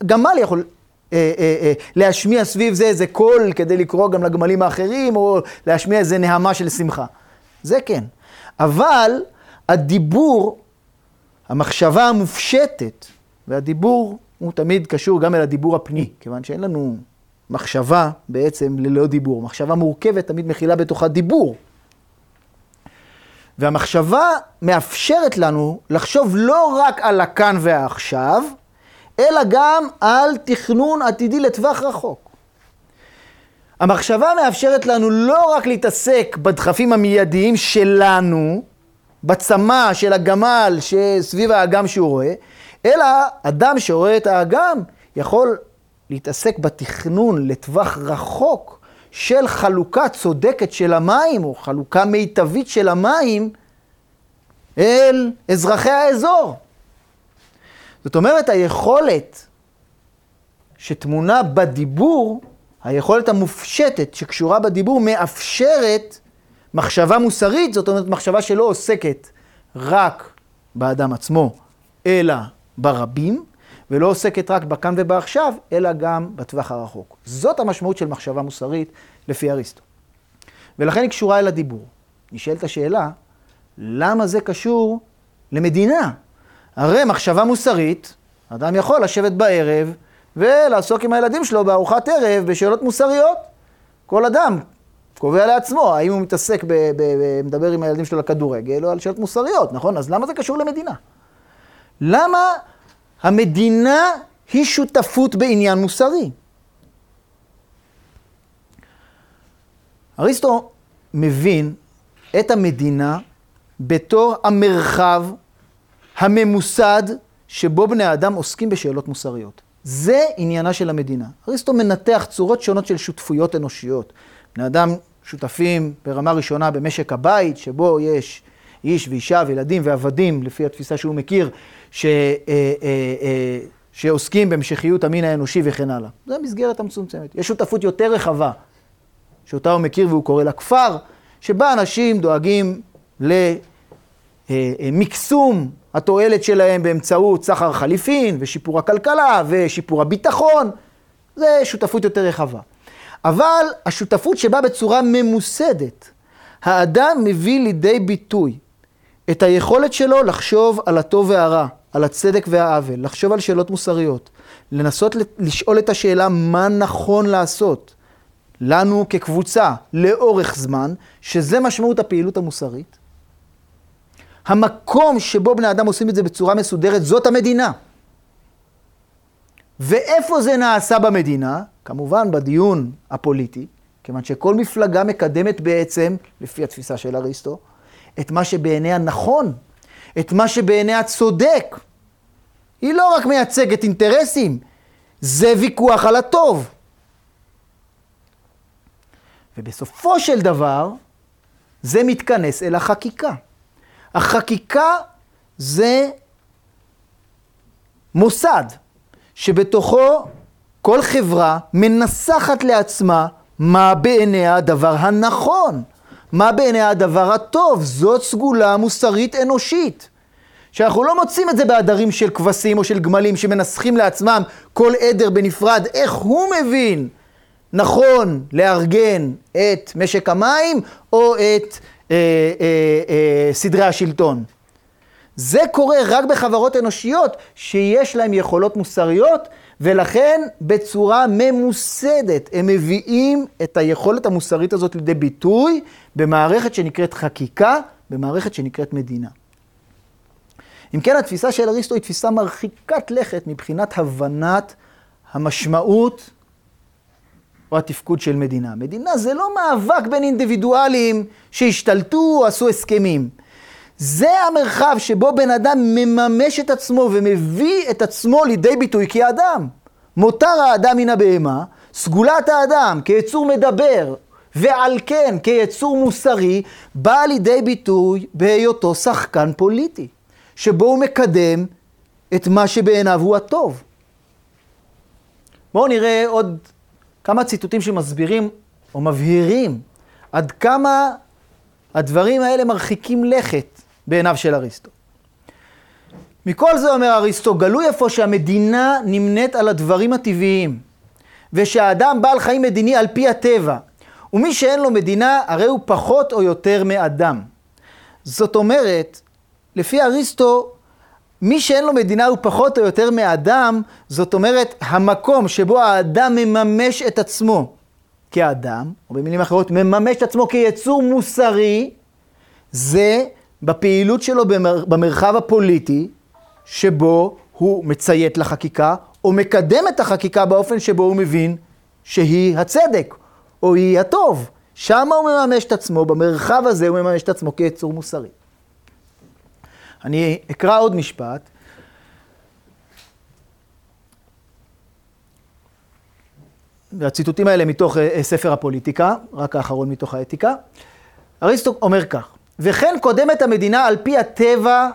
הגמל יכול אה, אה, אה, להשמיע סביב זה איזה קול כדי לקרוא גם לגמלים האחרים, או להשמיע איזה נהמה של שמחה. זה כן. אבל הדיבור, המחשבה המופשטת, והדיבור הוא תמיד קשור גם אל הדיבור הפנימי, כיוון שאין לנו מחשבה בעצם ללא דיבור. מחשבה מורכבת תמיד מכילה בתוכה דיבור. והמחשבה מאפשרת לנו לחשוב לא רק על הכאן והעכשיו, אלא גם על תכנון עתידי לטווח רחוק. המחשבה מאפשרת לנו לא רק להתעסק בדחפים המיידיים שלנו, בצמא של הגמל שסביב האגם שהוא רואה, אלא אדם שרואה את האגם יכול להתעסק בתכנון לטווח רחוק של חלוקה צודקת של המים, או חלוקה מיטבית של המים, אל אזרחי האזור. זאת אומרת, היכולת שטמונה בדיבור, היכולת המופשטת שקשורה בדיבור, מאפשרת מחשבה מוסרית, זאת אומרת, מחשבה שלא עוסקת רק באדם עצמו, אלא ברבים, ולא עוסקת רק בכאן ובעכשיו, אלא גם בטווח הרחוק. זאת המשמעות של מחשבה מוסרית לפי אריסטו. ולכן היא קשורה אל הדיבור. נשאלת השאלה, למה זה קשור למדינה? הרי מחשבה מוסרית, אדם יכול לשבת בערב ולעסוק עם הילדים שלו בארוחת ערב בשאלות מוסריות. כל אדם קובע לעצמו האם הוא מתעסק, ב, ב, ב, מדבר עם הילדים שלו לכדורגל או על שאלות מוסריות, נכון? אז למה זה קשור למדינה? למה המדינה היא שותפות בעניין מוסרי? אריסטו מבין את המדינה בתור המרחב הממוסד שבו בני האדם עוסקים בשאלות מוסריות. זה עניינה של המדינה. אריסטו מנתח צורות שונות של שותפויות אנושיות. בני אדם שותפים ברמה ראשונה במשק הבית, שבו יש איש ואישה וילדים ועבדים, לפי התפיסה שהוא מכיר, ש, אה, אה, אה, שעוסקים בהמשכיות המין האנושי וכן הלאה. זו המסגרת המצומצמת. יש שותפות יותר רחבה, שאותה הוא מכיר והוא קורא לה כפר, שבה אנשים דואגים למקסום התועלת שלהם באמצעות סחר חליפין ושיפור הכלכלה ושיפור הביטחון. זה שותפות יותר רחבה. אבל השותפות שבה בצורה ממוסדת, האדם מביא לידי ביטוי את היכולת שלו לחשוב על הטוב והרע, על הצדק והעוול, לחשוב על שאלות מוסריות, לנסות לשאול את השאלה מה נכון לעשות לנו כקבוצה לאורך זמן, שזה משמעות הפעילות המוסרית. המקום שבו בני אדם עושים את זה בצורה מסודרת זאת המדינה. ואיפה זה נעשה במדינה? כמובן בדיון הפוליטי, כיוון שכל מפלגה מקדמת בעצם, לפי התפיסה של אריסטו, את מה שבעיניה נכון, את מה שבעיניה צודק. היא לא רק מייצגת אינטרסים, זה ויכוח על הטוב. ובסופו של דבר, זה מתכנס אל החקיקה. החקיקה זה מוסד שבתוכו כל חברה מנסחת לעצמה מה בעיניה הדבר הנכון, מה בעיניה הדבר הטוב. זאת סגולה מוסרית אנושית. שאנחנו לא מוצאים את זה בעדרים של כבשים או של גמלים שמנסחים לעצמם כל עדר בנפרד, איך הוא מבין נכון לארגן את משק המים או את אה, אה, אה, סדרי השלטון. זה קורה רק בחברות אנושיות שיש להן יכולות מוסריות, ולכן בצורה ממוסדת הם מביאים את היכולת המוסרית הזאת לידי ביטוי במערכת שנקראת חקיקה, במערכת שנקראת מדינה. אם כן, התפיסה של אריסטו היא תפיסה מרחיקת לכת מבחינת הבנת המשמעות או התפקוד של מדינה. מדינה זה לא מאבק בין אינדיבידואלים שהשתלטו או עשו הסכמים. זה המרחב שבו בן אדם מממש את עצמו ומביא את עצמו לידי ביטוי כאדם. מותר האדם מן הבהמה, סגולת האדם כיצור מדבר, ועל כן כיצור מוסרי, באה לידי ביטוי בהיותו שחקן פוליטי, שבו הוא מקדם את מה שבעיניו הוא הטוב. בואו נראה עוד כמה ציטוטים שמסבירים או מבהירים עד כמה הדברים האלה מרחיקים לכת בעיניו של אריסטו. מכל זה אומר אריסטו, גלוי איפה שהמדינה נמנית על הדברים הטבעיים, ושהאדם בעל חיים מדיני על פי הטבע, ומי שאין לו מדינה, הרי הוא פחות או יותר מאדם. זאת אומרת, לפי אריסטו, מי שאין לו מדינה הוא פחות או יותר מאדם, זאת אומרת, המקום שבו האדם מממש את עצמו כאדם, או במילים אחרות, מממש את עצמו כיצור מוסרי, זה בפעילות שלו במר, במרחב הפוליטי, שבו הוא מציית לחקיקה, או מקדם את החקיקה באופן שבו הוא מבין שהיא הצדק, או היא הטוב. שם הוא מממש את עצמו, במרחב הזה הוא מממש את עצמו כיצור מוסרי. אני אקרא עוד משפט. והציטוטים האלה מתוך אה, ספר הפוליטיקה, רק האחרון מתוך האתיקה. אריסטו אומר כך: וכן קודמת המדינה על פי הטבע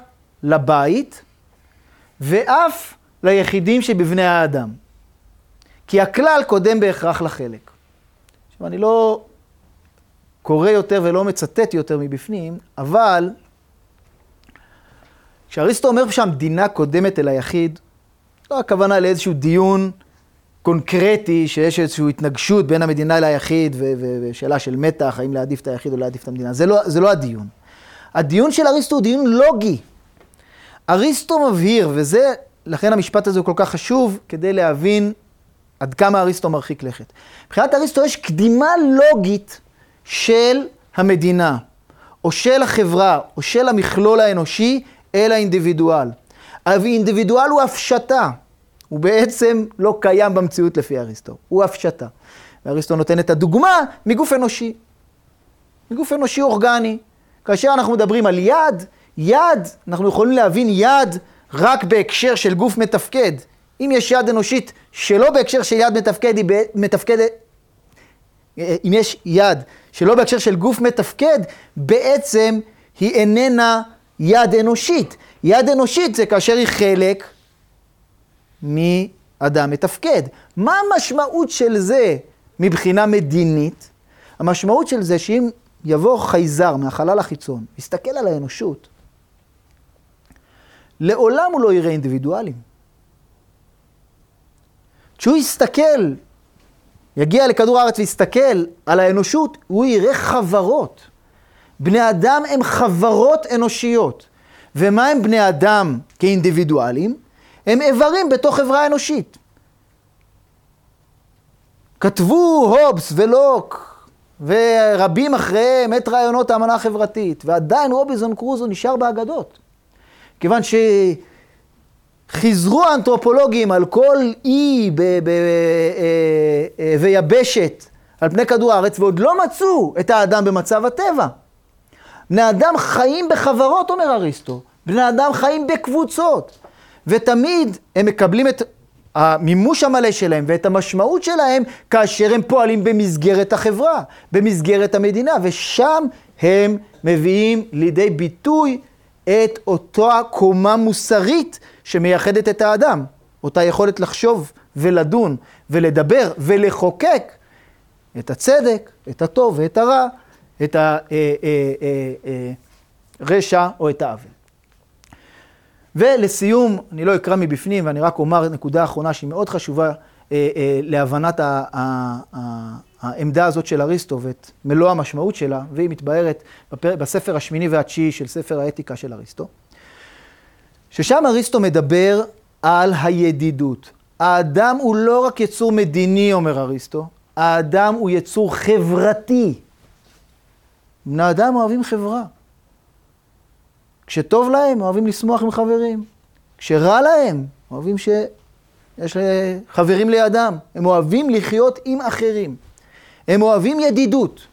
לבית, ואף ליחידים שבבני האדם. כי הכלל קודם בהכרח לחלק. עכשיו, אני לא קורא יותר ולא מצטט יותר מבפנים, אבל כשאריסטו אומר שהמדינה קודמת אל היחיד, לא הכוונה לאיזשהו דיון קונקרטי, שיש איזושהי התנגשות בין המדינה ליחיד, ושאלה של מתח, האם להעדיף את היחיד או להעדיף את המדינה. זה לא, זה לא הדיון. הדיון של אריסטו הוא דיון לוגי. אריסטו מבהיר, וזה, לכן המשפט הזה הוא כל כך חשוב, כדי להבין עד כמה אריסטו מרחיק לכת. מבחינת אריסטו יש קדימה לוגית של המדינה, או של החברה, או של המכלול האנושי, אל האינדיבידואל. האינדיבידואל הוא הפשטה. הוא בעצם לא קיים במציאות לפי אריסטו, הוא הפשטה. ואריסטו נותן את הדוגמה מגוף אנושי. מגוף אנושי אורגני. כאשר אנחנו מדברים על יד, יד, אנחנו יכולים להבין יד רק בהקשר של גוף מתפקד. אם יש יד אנושית שלא בהקשר של יד מתפקד, היא מתפקדת, אם יש יד שלא בהקשר של גוף מתפקד, בעצם היא איננה יד אנושית. יד אנושית זה כאשר היא חלק מאדם מתפקד. מה המשמעות של זה מבחינה מדינית? המשמעות של זה שאם יבוא חייזר מהחלל החיצון, יסתכל על האנושות, לעולם הוא לא יראה אינדיבידואלים. כשהוא יסתכל, יגיע לכדור הארץ ויסתכל על האנושות, הוא יראה חברות. בני אדם הם חברות אנושיות. ומה הם בני אדם כאינדיבידואלים? הם איברים בתוך חברה אנושית. כתבו הובס ולוק ורבים אחריהם את רעיונות האמנה החברתית, ועדיין רובינזון קרוזו נשאר באגדות. כיוון שחיזרו האנתרופולוגים על כל אי ב- אה, אה, ויבשת על פני כדור הארץ, ועוד לא מצאו את האדם במצב הטבע. בני אדם חיים בחברות, אומר אריסטו. בני אדם חיים בקבוצות. ותמיד הם מקבלים את המימוש המלא שלהם ואת המשמעות שלהם כאשר הם פועלים במסגרת החברה, במסגרת המדינה, ושם הם מביאים לידי ביטוי את אותה קומה מוסרית שמייחדת את האדם, אותה יכולת לחשוב ולדון ולדבר ולחוקק את הצדק, את הטוב ואת הרע, את הרשע או את העוול. ולסיום, אני לא אקרא מבפנים ואני רק אומר נקודה אחרונה שהיא מאוד חשובה אה, אה, להבנת העמדה הזאת של אריסטו ואת מלוא המשמעות שלה, והיא מתבהרת בפר, בספר השמיני והתשיעי של ספר האתיקה של אריסטו, ששם אריסטו מדבר על הידידות. האדם הוא לא רק יצור מדיני, אומר אריסטו, האדם הוא יצור חברתי. בני אדם אוהבים חברה. כשטוב להם, אוהבים לשמוח עם חברים. כשרע להם, אוהבים שיש חברים לידם. הם אוהבים לחיות עם אחרים. הם אוהבים ידידות.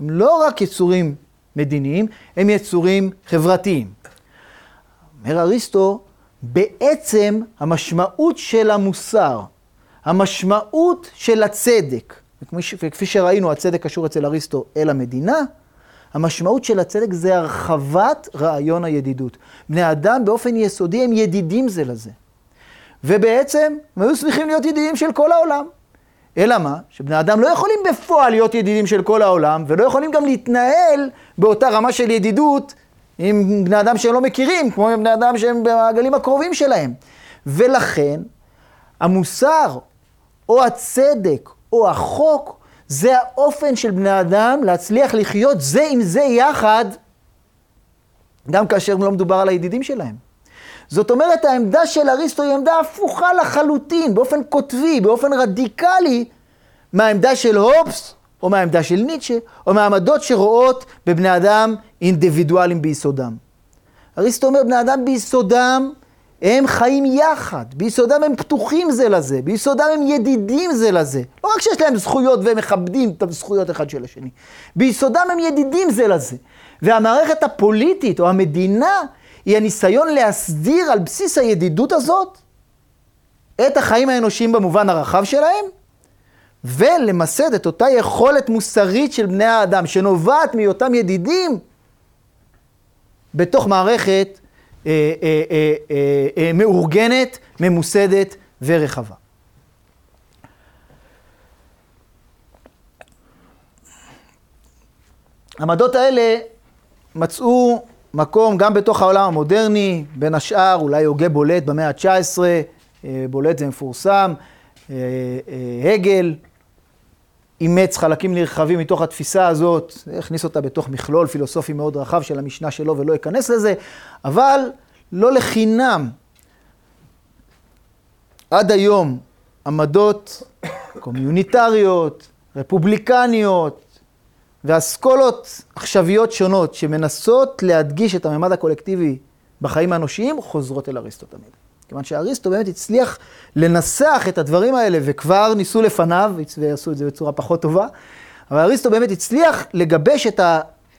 הם לא רק יצורים מדיניים, הם יצורים חברתיים. אומר אריסטו, בעצם המשמעות של המוסר, המשמעות של הצדק, וכפי שראינו, הצדק קשור אצל אריסטו אל המדינה, המשמעות של הצדק זה הרחבת רעיון הידידות. בני אדם באופן יסודי הם ידידים זה לזה. ובעצם הם היו שמחים להיות ידידים של כל העולם. אלא מה? שבני אדם לא יכולים בפועל להיות ידידים של כל העולם, ולא יכולים גם להתנהל באותה רמה של ידידות עם בני אדם שהם לא מכירים, כמו עם בני אדם שהם במעגלים הקרובים שלהם. ולכן, המוסר, או הצדק, או החוק, זה האופן של בני אדם להצליח לחיות זה עם זה יחד, גם כאשר לא מדובר על הידידים שלהם. זאת אומרת, העמדה של אריסטו היא עמדה הפוכה לחלוטין, באופן קוטבי, באופן רדיקלי, מהעמדה של הובס, או מהעמדה של ניטשה, או מהעמדות שרואות בבני אדם אינדיבידואלים ביסודם. אריסטו אומר, בני אדם ביסודם הם חיים יחד, ביסודם הם פתוחים זה לזה, ביסודם הם ידידים זה לזה. לא רק שיש להם זכויות והם מכבדים את הזכויות אחד של השני, ביסודם הם ידידים זה לזה. והמערכת הפוליטית או המדינה היא הניסיון להסדיר על בסיס הידידות הזאת את החיים האנושיים במובן הרחב שלהם, ולמסד את אותה יכולת מוסרית של בני האדם שנובעת מהיותם ידידים בתוך מערכת אה, אה, אה, מאורגנת, ממוסדת ורחבה. העמדות האלה מצאו מקום גם בתוך העולם המודרני, בין השאר אולי הוגה בולט במאה ה-19, בולט זה מפורסם, הגל אימץ חלקים נרחבים מתוך התפיסה הזאת, הכניס אותה בתוך מכלול פילוסופי מאוד רחב של המשנה שלו ולא אכנס לזה, אבל לא לחינם. עד היום עמדות קומיוניטריות, רפובליקניות ואסכולות עכשוויות שונות שמנסות להדגיש את הממד הקולקטיבי בחיים האנושיים חוזרות אל אריסטו תמיד. כיוון שאריסטו באמת הצליח לנסח את הדברים האלה, וכבר ניסו לפניו, ועשו את זה בצורה פחות טובה, אבל אריסטו באמת הצליח לגבש את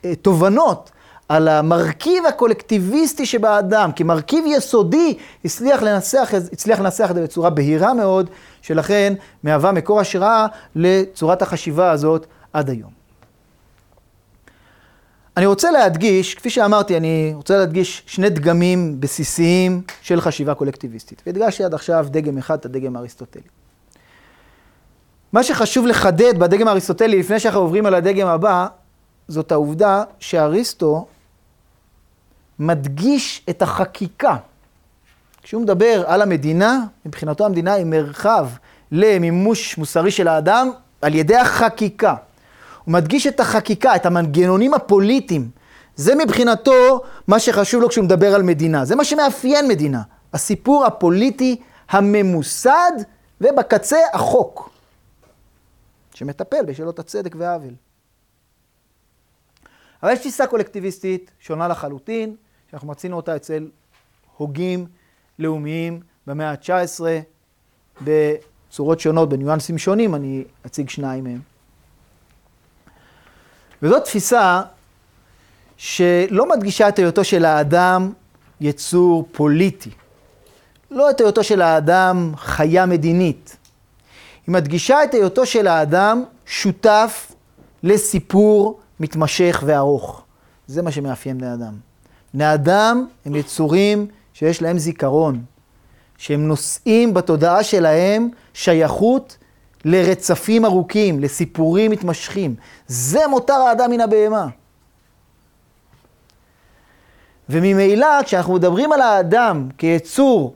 התובנות על המרכיב הקולקטיביסטי שבאדם, כמרכיב יסודי, הצליח לנסח, הצליח לנסח את זה בצורה בהירה מאוד, שלכן מהווה מקור השראה לצורת החשיבה הזאת עד היום. אני רוצה להדגיש, כפי שאמרתי, אני רוצה להדגיש שני דגמים בסיסיים של חשיבה קולקטיביסטית. והדגשתי עד עכשיו דגם אחד, את הדגם האריסטוטלי. מה שחשוב לחדד בדגם האריסטוטלי, לפני שאנחנו עוברים על הדגם הבא, זאת העובדה שאריסטו מדגיש את החקיקה. כשהוא מדבר על המדינה, מבחינתו המדינה היא מרחב למימוש מוסרי של האדם על ידי החקיקה. הוא מדגיש את החקיקה, את המנגנונים הפוליטיים. זה מבחינתו מה שחשוב לו כשהוא מדבר על מדינה. זה מה שמאפיין מדינה. הסיפור הפוליטי הממוסד, ובקצה החוק, שמטפל בשאלות הצדק והעוול. אבל יש תפיסה קולקטיביסטית שונה לחלוטין, שאנחנו מצינו אותה אצל הוגים לאומיים במאה ה-19, בצורות שונות, בניואנסים שונים, אני אציג שניים מהם. וזאת תפיסה שלא מדגישה את היותו של האדם יצור פוליטי, לא את היותו של האדם חיה מדינית. היא מדגישה את היותו של האדם שותף לסיפור מתמשך וארוך. זה מה שמאפיין בני אדם. בני אדם הם יצורים שיש להם זיכרון, שהם נושאים בתודעה שלהם שייכות לרצפים ארוכים, לסיפורים מתמשכים. זה מותר האדם מן הבהמה. וממילא, כשאנחנו מדברים על האדם כיצור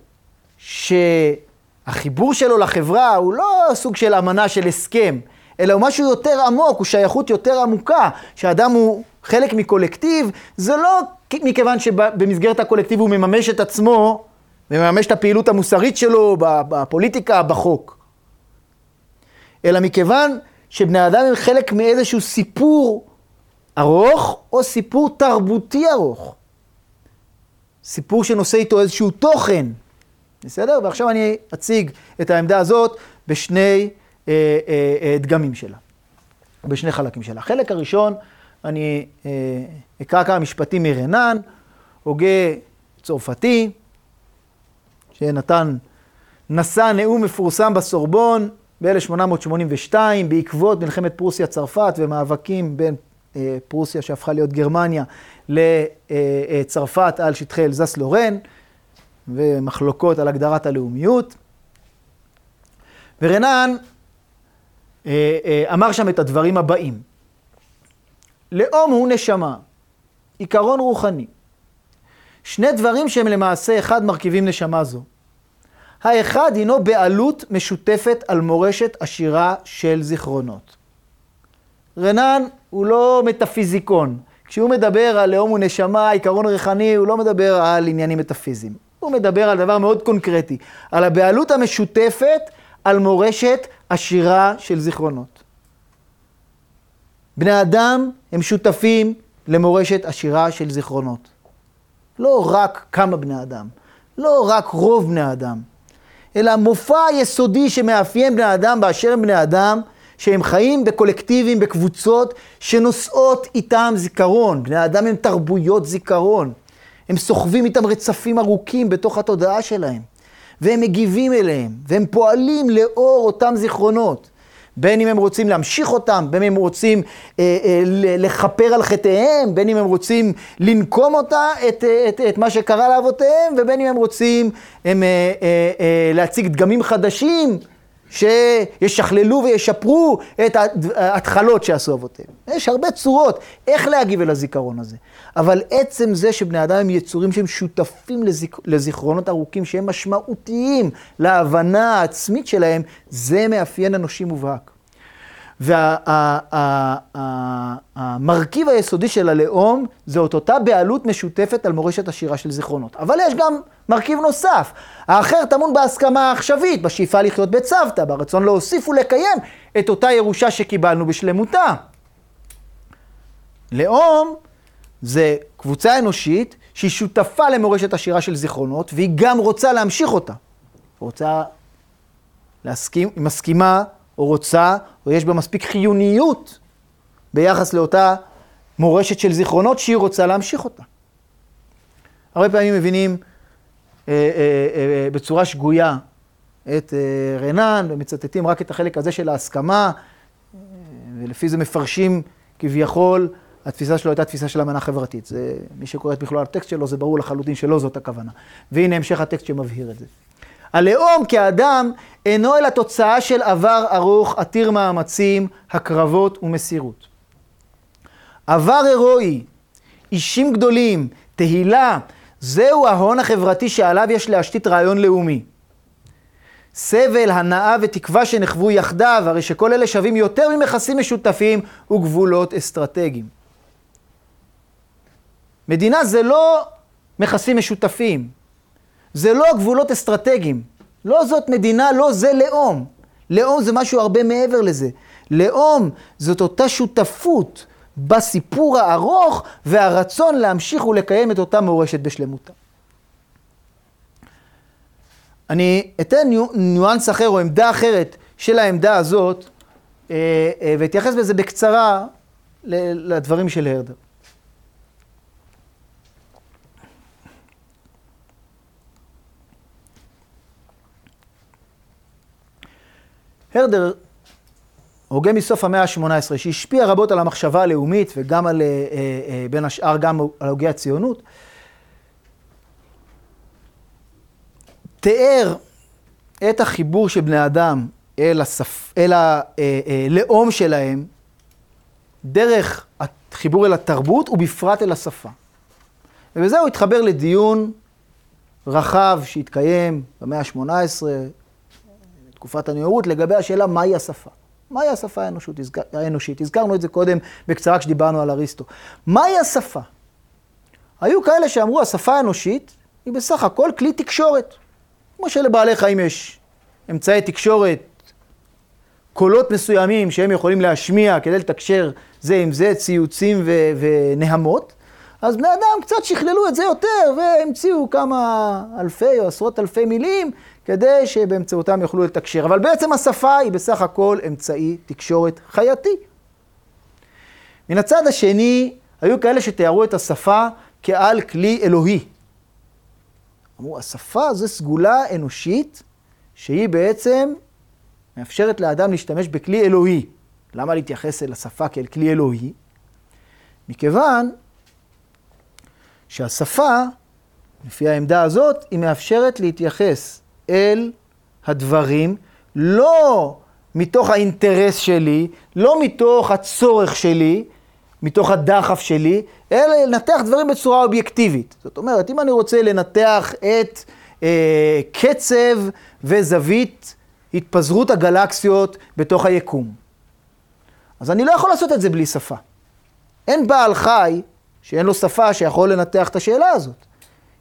שהחיבור שלו לחברה הוא לא סוג של אמנה של הסכם, אלא הוא משהו יותר עמוק, הוא שייכות יותר עמוקה, שהאדם הוא חלק מקולקטיב, זה לא מכיוון שבמסגרת הקולקטיב הוא מממש את עצמו ומממש את הפעילות המוסרית שלו בפוליטיקה, בחוק. אלא מכיוון שבני אדם הם חלק מאיזשהו סיפור ארוך או סיפור תרבותי ארוך. סיפור שנושא איתו איזשהו תוכן. בסדר? ועכשיו אני אציג את העמדה הזאת בשני אה, אה, אה, דגמים שלה, בשני חלקים שלה. החלק הראשון, אני אה, אקרא כמה משפטים מרנן, הוגה צרפתי, שנתן, נשא נאום מפורסם בסורבון ב-1882, בעקבות מלחמת פרוסיה-צרפת ומאבקים בין אה, פרוסיה שהפכה להיות גרמניה לצרפת על שטחי אלזס לורן, ומחלוקות על הגדרת הלאומיות. ורנן אה, אה, אמר שם את הדברים הבאים: לאום הוא נשמה, עיקרון רוחני. שני דברים שהם למעשה אחד מרכיבים נשמה זו. האחד הינו בעלות משותפת על מורשת עשירה של זיכרונות. רנן הוא לא מטאפיזיקון. כשהוא מדבר על לאום ונשמה, עיקרון ריחני, הוא לא מדבר על עניינים מטאפיזיים. הוא מדבר על דבר מאוד קונקרטי, על הבעלות המשותפת על מורשת עשירה של זיכרונות. בני אדם הם שותפים למורשת עשירה של זיכרונות. לא רק כמה בני אדם, לא רק רוב בני אדם, אלא מופע יסודי שמאפיין בני אדם באשר הם בני אדם, שהם חיים בקולקטיבים, בקבוצות, שנושאות איתם זיכרון. בני אדם הם תרבויות זיכרון. הם סוחבים איתם רצפים ארוכים בתוך התודעה שלהם. והם מגיבים אליהם, והם פועלים לאור אותם זיכרונות. בין אם הם רוצים להמשיך אותם, בין אם הם רוצים אה, אה, לכפר על חטאיהם, בין אם הם רוצים לנקום אותה, את, את, את מה שקרה לאבותיהם, ובין אם הם רוצים הם, אה, אה, אה, להציג דגמים חדשים שישכללו וישפרו את ההתחלות שעשו אבותיהם. יש הרבה צורות איך להגיב אל הזיכרון הזה. אבל עצם זה שבני אדם הם יצורים שהם שותפים לזיכ... לזיכרונות ארוכים, שהם משמעותיים להבנה העצמית שלהם, זה מאפיין אנושי מובהק. והמרכיב וה, היסודי של הלאום זה את אותה בעלות משותפת על מורשת עשירה של זיכרונות. אבל יש גם מרכיב נוסף. האחר טמון בהסכמה העכשווית, בשאיפה לחיות בצוותא, ברצון להוסיף ולקיים את אותה ירושה שקיבלנו בשלמותה. לאום זה קבוצה אנושית שהיא שותפה למורשת עשירה של זיכרונות, והיא גם רוצה להמשיך אותה. רוצה להסכים, היא מסכימה או רוצה, או יש בה מספיק חיוניות ביחס לאותה מורשת של זיכרונות שהיא רוצה להמשיך אותה. הרבה פעמים מבינים בצורה שגויה את אה, רנן, ומצטטים רק את החלק הזה של ההסכמה, אה, ולפי זה מפרשים כביכול התפיסה שלו הייתה תפיסה של אמנה חברתית. זה, מי שקורא את מכלול הטקסט שלו, זה ברור לחלוטין שלא זאת הכוונה. והנה המשך הטקסט שמבהיר את זה. הלאום כאדם אינו אלא תוצאה של עבר ארוך, עתיר מאמצים, הקרבות ומסירות. עבר הירואי, אישים גדולים, תהילה, זהו ההון החברתי שעליו יש להשתית רעיון לאומי. סבל, הנאה ותקווה שנחוו יחדיו, הרי שכל אלה שווים יותר ממכסים משותפים וגבולות אסטרטגיים. מדינה זה לא מכסים משותפים, זה לא גבולות אסטרטגיים. לא זאת מדינה, לא זה לאום. לאום זה משהו הרבה מעבר לזה. לאום זאת אותה שותפות בסיפור הארוך והרצון להמשיך ולקיים את אותה מורשת בשלמותה. אני אתן ניואנס אחר או עמדה אחרת של העמדה הזאת, אה, אה, ואתייחס בזה בקצרה לדברים של הרדר. הרדר, הוגה מסוף המאה ה-18, שהשפיע רבות על המחשבה הלאומית וגם על, אה, אה, בין השאר, גם על הוגי הציונות, תיאר את החיבור של בני אדם אל, השפ... אל הלאום שלהם דרך החיבור אל התרבות ובפרט אל השפה. ובזה הוא התחבר לדיון רחב שהתקיים במאה ה-18, תקופת הנאורות, לגבי השאלה מהי השפה. מהי השפה האנושית? הזכר, האנושית? הזכרנו את זה קודם בקצרה כשדיברנו על אריסטו. מהי השפה? היו כאלה שאמרו, השפה האנושית היא בסך הכל כלי תקשורת. כמו שלבעלי חיים יש אמצעי תקשורת, קולות מסוימים שהם יכולים להשמיע כדי לתקשר זה עם זה, ציוצים ו- ונהמות, אז בני אדם קצת שכללו את זה יותר והמציאו כמה אלפי או עשרות אלפי מילים כדי שבאמצעותם יוכלו לתקשר. אבל בעצם השפה היא בסך הכל אמצעי תקשורת חייתי. מן הצד השני, היו כאלה שתיארו את השפה כעל כלי אלוהי. אמרו, השפה זו סגולה אנושית שהיא בעצם מאפשרת לאדם להשתמש בכלי אלוהי. למה להתייחס אל השפה כאל כלי אלוהי? מכיוון שהשפה, לפי העמדה הזאת, היא מאפשרת להתייחס אל הדברים, לא מתוך האינטרס שלי, לא מתוך הצורך שלי, מתוך הדחף שלי, אלא לנתח דברים בצורה אובייקטיבית. זאת אומרת, אם אני רוצה לנתח את אה, קצב וזווית התפזרות הגלקסיות בתוך היקום, אז אני לא יכול לעשות את זה בלי שפה. אין בעל חי שאין לו שפה שיכול לנתח את השאלה הזאת.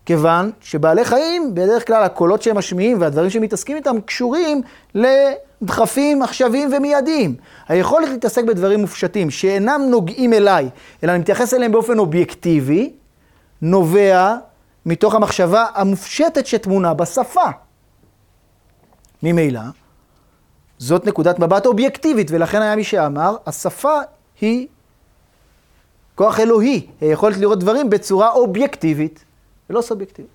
כיוון שבעלי חיים, בדרך כלל הקולות שהם משמיעים והדברים שהם מתעסקים איתם קשורים לדחפים עכשוויים ומיידיים. היכולת להתעסק בדברים מופשטים שאינם נוגעים אליי, אלא אני מתייחס אליהם באופן אובייקטיבי, נובע מתוך המחשבה המופשטת שטמונה בשפה. ממילא, זאת נקודת מבט אובייקטיבית, ולכן היה מי שאמר, השפה היא כוח אלוהי, היכולת לראות דברים בצורה אובייקטיבית. ולא סובייקטיבי.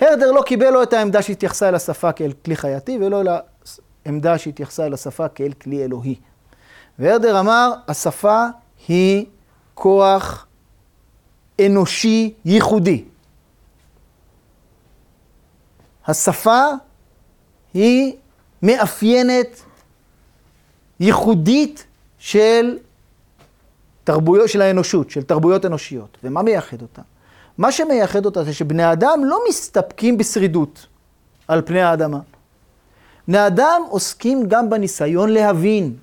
הרדר לא קיבל לו את העמדה שהתייחסה אל השפה כאל כלי חייתי, ולא אל העמדה שהתייחסה אל השפה כאל כלי אלוהי. והרדר אמר, השפה היא כוח אנושי ייחודי. השפה היא מאפיינת ייחודית של תרבויות של האנושות, של תרבויות אנושיות. ומה מייחד אותן? מה שמייחד אותה זה שבני אדם לא מסתפקים בשרידות על פני האדמה. בני אדם עוסקים גם בניסיון להבין.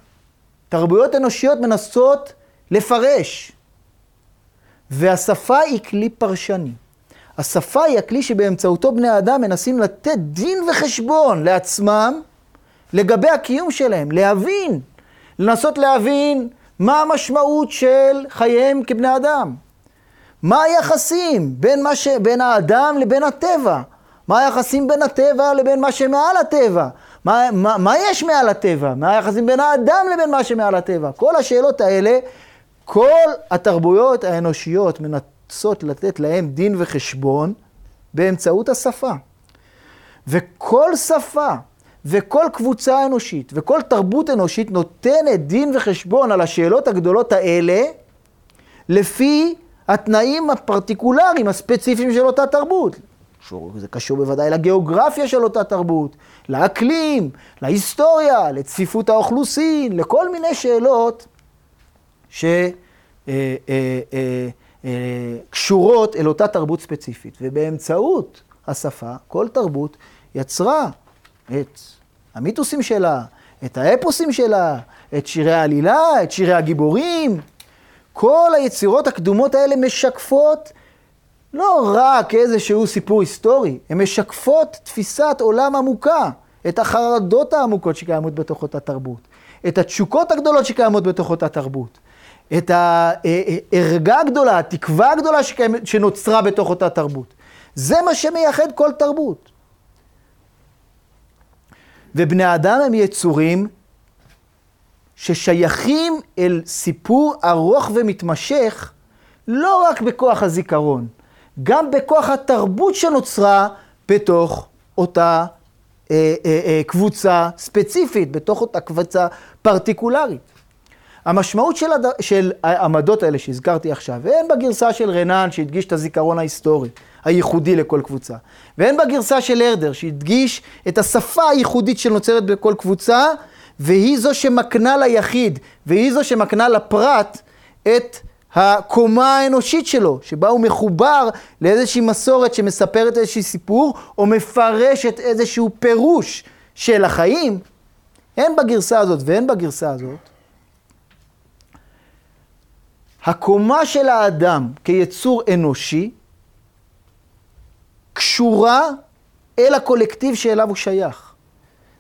תרבויות אנושיות מנסות לפרש. והשפה היא כלי פרשני. השפה היא הכלי שבאמצעותו בני האדם מנסים לתת דין וחשבון לעצמם לגבי הקיום שלהם, להבין, לנסות להבין מה המשמעות של חייהם כבני אדם. מה היחסים בין, ש... בין האדם לבין הטבע? מה היחסים בין הטבע לבין מה שמעל הטבע? מה, מה, מה יש מעל הטבע? מה היחסים בין האדם לבין מה שמעל הטבע? כל השאלות האלה, כל התרבויות האנושיות מנסות לתת להם דין וחשבון באמצעות השפה. וכל שפה וכל קבוצה אנושית וכל תרבות אנושית נותנת דין וחשבון על השאלות הגדולות האלה לפי התנאים הפרטיקולריים, הספציפיים של אותה תרבות. זה קשור בוודאי לגיאוגרפיה של אותה תרבות, לאקלים, להיסטוריה, לצפיפות האוכלוסין, לכל מיני שאלות שקשורות אל אותה תרבות ספציפית. ובאמצעות השפה, כל תרבות יצרה את המיתוסים שלה, את האפוסים שלה, את שירי העלילה, את שירי הגיבורים. כל היצירות הקדומות האלה משקפות לא רק איזשהו סיפור היסטורי, הן משקפות תפיסת עולם עמוקה, את החרדות העמוקות שקיימות בתוך אותה תרבות, את התשוקות הגדולות שקיימות בתוך אותה תרבות, את הערגה הגדולה, התקווה הגדולה שקיימת, שנוצרה בתוך אותה תרבות. זה מה שמייחד כל תרבות. ובני אדם הם יצורים ששייכים אל סיפור ארוך ומתמשך, לא רק בכוח הזיכרון, גם בכוח התרבות שנוצרה בתוך אותה אה, אה, אה, קבוצה ספציפית, בתוך אותה קבוצה פרטיקולרית. המשמעות של, הד... של העמדות האלה שהזכרתי עכשיו, ואין בגרסה של רנן שהדגיש את הזיכרון ההיסטורי, הייחודי לכל קבוצה, ואין בגרסה של הרדר שהדגיש את השפה הייחודית שנוצרת בכל קבוצה, והיא זו שמקנה ליחיד, והיא זו שמקנה לפרט את הקומה האנושית שלו, שבה הוא מחובר לאיזושהי מסורת שמספרת איזשהו סיפור, או מפרשת איזשהו פירוש של החיים, הן בגרסה הזאת והן בגרסה הזאת, הקומה של האדם כיצור אנושי קשורה אל הקולקטיב שאליו הוא שייך.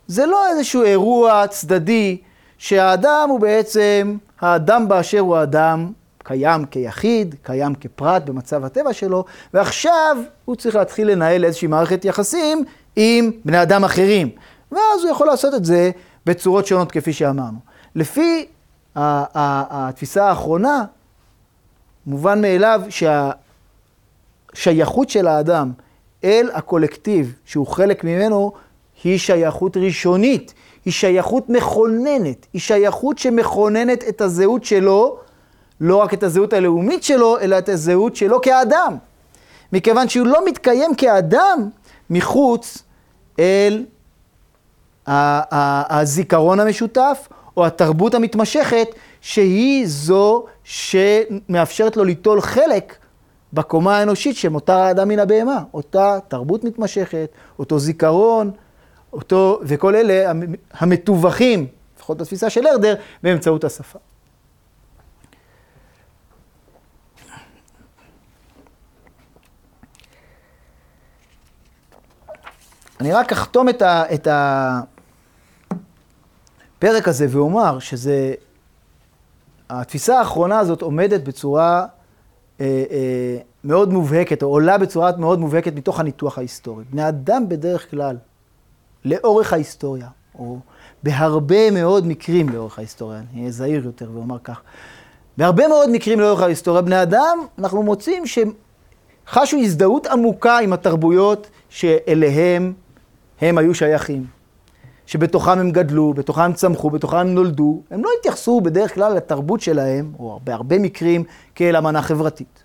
זה לא איזשהו אירוע צדדי שהאדם הוא בעצם, האדם באשר הוא האדם, קיים כיחיד, קיים כפרט במצב הטבע שלו, ועכשיו הוא צריך להתחיל לנהל איזושהי מערכת יחסים עם בני אדם אחרים. ואז הוא יכול לעשות את זה בצורות שונות כפי שאמרנו. לפי התפיסה האחרונה, מובן מאליו שהשייכות של האדם אל הקולקטיב שהוא חלק ממנו היא שייכות ראשונית, היא שייכות מכוננת, היא שייכות שמכוננת את הזהות שלו, לא רק את הזהות הלאומית שלו, אלא את הזהות שלו כאדם. מכיוון שהוא לא מתקיים כאדם מחוץ אל הזיכרון המשותף או התרבות המתמשכת, שהיא זו שמאפשרת לו ליטול חלק בקומה האנושית שמותר האדם מן הבהמה. אותה תרבות מתמשכת, אותו זיכרון, אותו, וכל אלה המתווכים, לפחות בתפיסה של הרדר, באמצעות השפה. אני רק אחתום את, ה, את הפרק הזה ואומר שזה, התפיסה האחרונה הזאת עומדת בצורה אה, אה, מאוד מובהקת, או עולה בצורה מאוד מובהקת מתוך הניתוח ההיסטורי. בני אדם בדרך כלל, לאורך ההיסטוריה, או בהרבה מאוד מקרים לאורך ההיסטוריה, אני אהיה זהיר יותר ואומר כך, בהרבה מאוד מקרים לאורך ההיסטוריה, בני אדם, אנחנו מוצאים שחשו הזדהות עמוקה עם התרבויות שאליהם הם היו שייכים. שבתוכם הם גדלו, בתוכם הם צמחו, בתוכם הם נולדו, הם לא התייחסו בדרך כלל לתרבות שלהם, או בהרבה מקרים, כאל אמנה חברתית.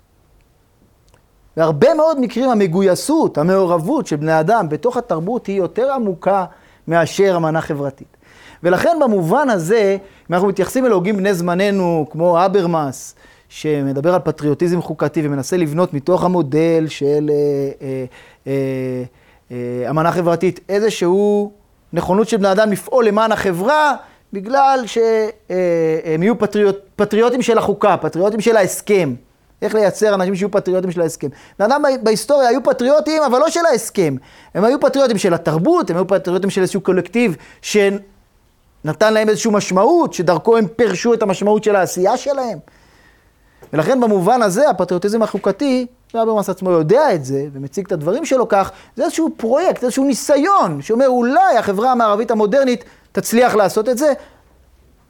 בהרבה מאוד מקרים המגויסות, המעורבות של בני אדם בתוך התרבות היא יותר עמוקה מאשר אמנה חברתית. ולכן במובן הזה, אם אנחנו מתייחסים אל הוגים בני זמננו, כמו אברמאס, שמדבר על פטריוטיזם חוקתי ומנסה לבנות מתוך המודל של אה, אה, אה, אה, אמנה חברתית, איזשהו נכונות של בני אדם לפעול למען החברה, בגלל שהם אה, יהיו פטריוט, פטריוטים של החוקה, פטריוטים של ההסכם. איך לייצר אנשים שיהיו פטריוטים של ההסכם. בני אדם בהיסטוריה היו פטריוטים, אבל לא של ההסכם. הם היו פטריוטים של התרבות, הם היו פטריוטים של איזשהו קולקטיב שנתן להם איזושהי משמעות, שדרכו הם פירשו את המשמעות של העשייה שלהם. ולכן במובן הזה, הפטריוטיזם החוקתי, ואברמאס עצמו יודע את זה, ומציג את הדברים שלו כך, זה איזשהו פרויקט, איזשהו ניסיון, שאומר אולי החברה המערבית המודרנית תצליח לעשות את זה.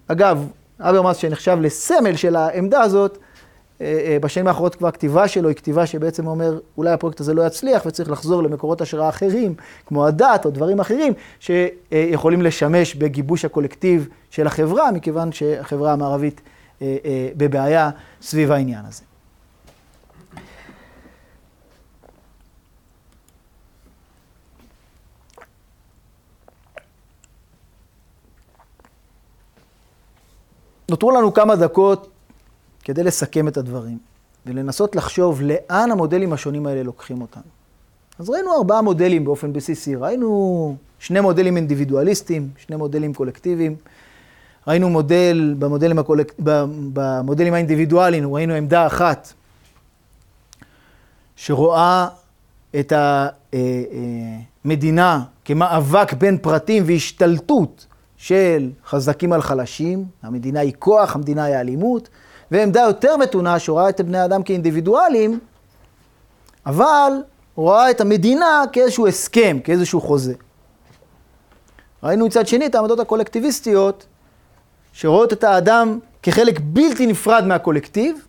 אגב, אברמאס שנחשב לסמל של העמדה הזאת, בשנים האחרונות כבר הכתיבה שלו היא כתיבה שבעצם אומר, אולי הפרויקט הזה לא יצליח וצריך לחזור למקורות השראה אחרים, כמו הדת או דברים אחרים, שיכולים לשמש בגיבוש הקולקטיב של החברה, מכיוון שהחברה המערבית בבעיה סביב העניין הזה. נותרו לנו כמה דקות כדי לסכם את הדברים ולנסות לחשוב לאן המודלים השונים האלה לוקחים אותנו. אז ראינו ארבעה מודלים באופן בסיסי, ראינו שני מודלים אינדיבידואליסטיים, שני מודלים קולקטיביים. ראינו מודל, במודלים, הקולק... במודלים האינדיבידואליים, ראינו עמדה אחת שרואה את המדינה כמאבק בין פרטים והשתלטות של חזקים על חלשים, המדינה היא כוח, המדינה היא אלימות, ועמדה יותר מתונה שרואה את בני האדם כאינדיבידואלים, אבל רואה את המדינה כאיזשהו הסכם, כאיזשהו חוזה. ראינו מצד שני את העמדות הקולקטיביסטיות, שרואות את האדם כחלק בלתי נפרד מהקולקטיב,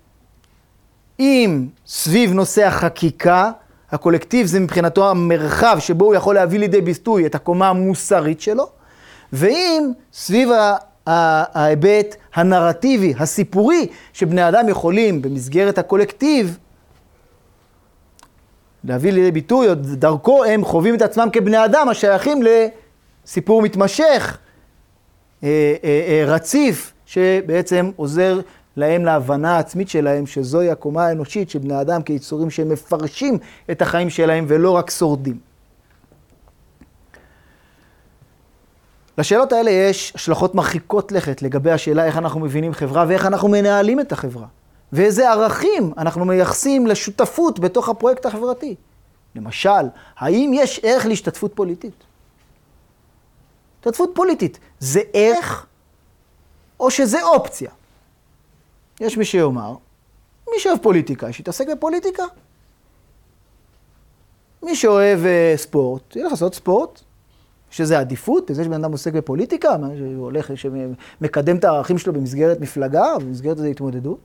אם סביב נושא החקיקה, הקולקטיב זה מבחינתו המרחב שבו הוא יכול להביא לידי ביטוי את הקומה המוסרית שלו, ואם סביב ההיבט הנרטיבי, הסיפורי, שבני אדם יכולים במסגרת הקולקטיב להביא לידי ביטוי, או דרכו הם חווים את עצמם כבני אדם השייכים לסיפור מתמשך, אה, אה, אה, רציף, שבעצם עוזר להם להבנה העצמית שלהם, שזוהי הקומה האנושית של בני אדם כיצורים שהם מפרשים את החיים שלהם ולא רק שורדים. לשאלות האלה יש השלכות מרחיקות לכת לגבי השאלה איך אנחנו מבינים חברה ואיך אנחנו מנהלים את החברה. ואיזה ערכים אנחנו מייחסים לשותפות בתוך הפרויקט החברתי. למשל, האם יש ערך להשתתפות פוליטית? השתתפות פוליטית זה ערך או שזה אופציה? יש מי שיאמר, מי שאוהב פוליטיקה, שיתעסק בפוליטיקה. מי שאוהב uh, ספורט, ילך לעשות ספורט, שזה עדיפות בזה שבן אדם עוסק בפוליטיקה, שהוא הולך, שמקדם את הערכים שלו במסגרת מפלגה, במסגרת איזו התמודדות.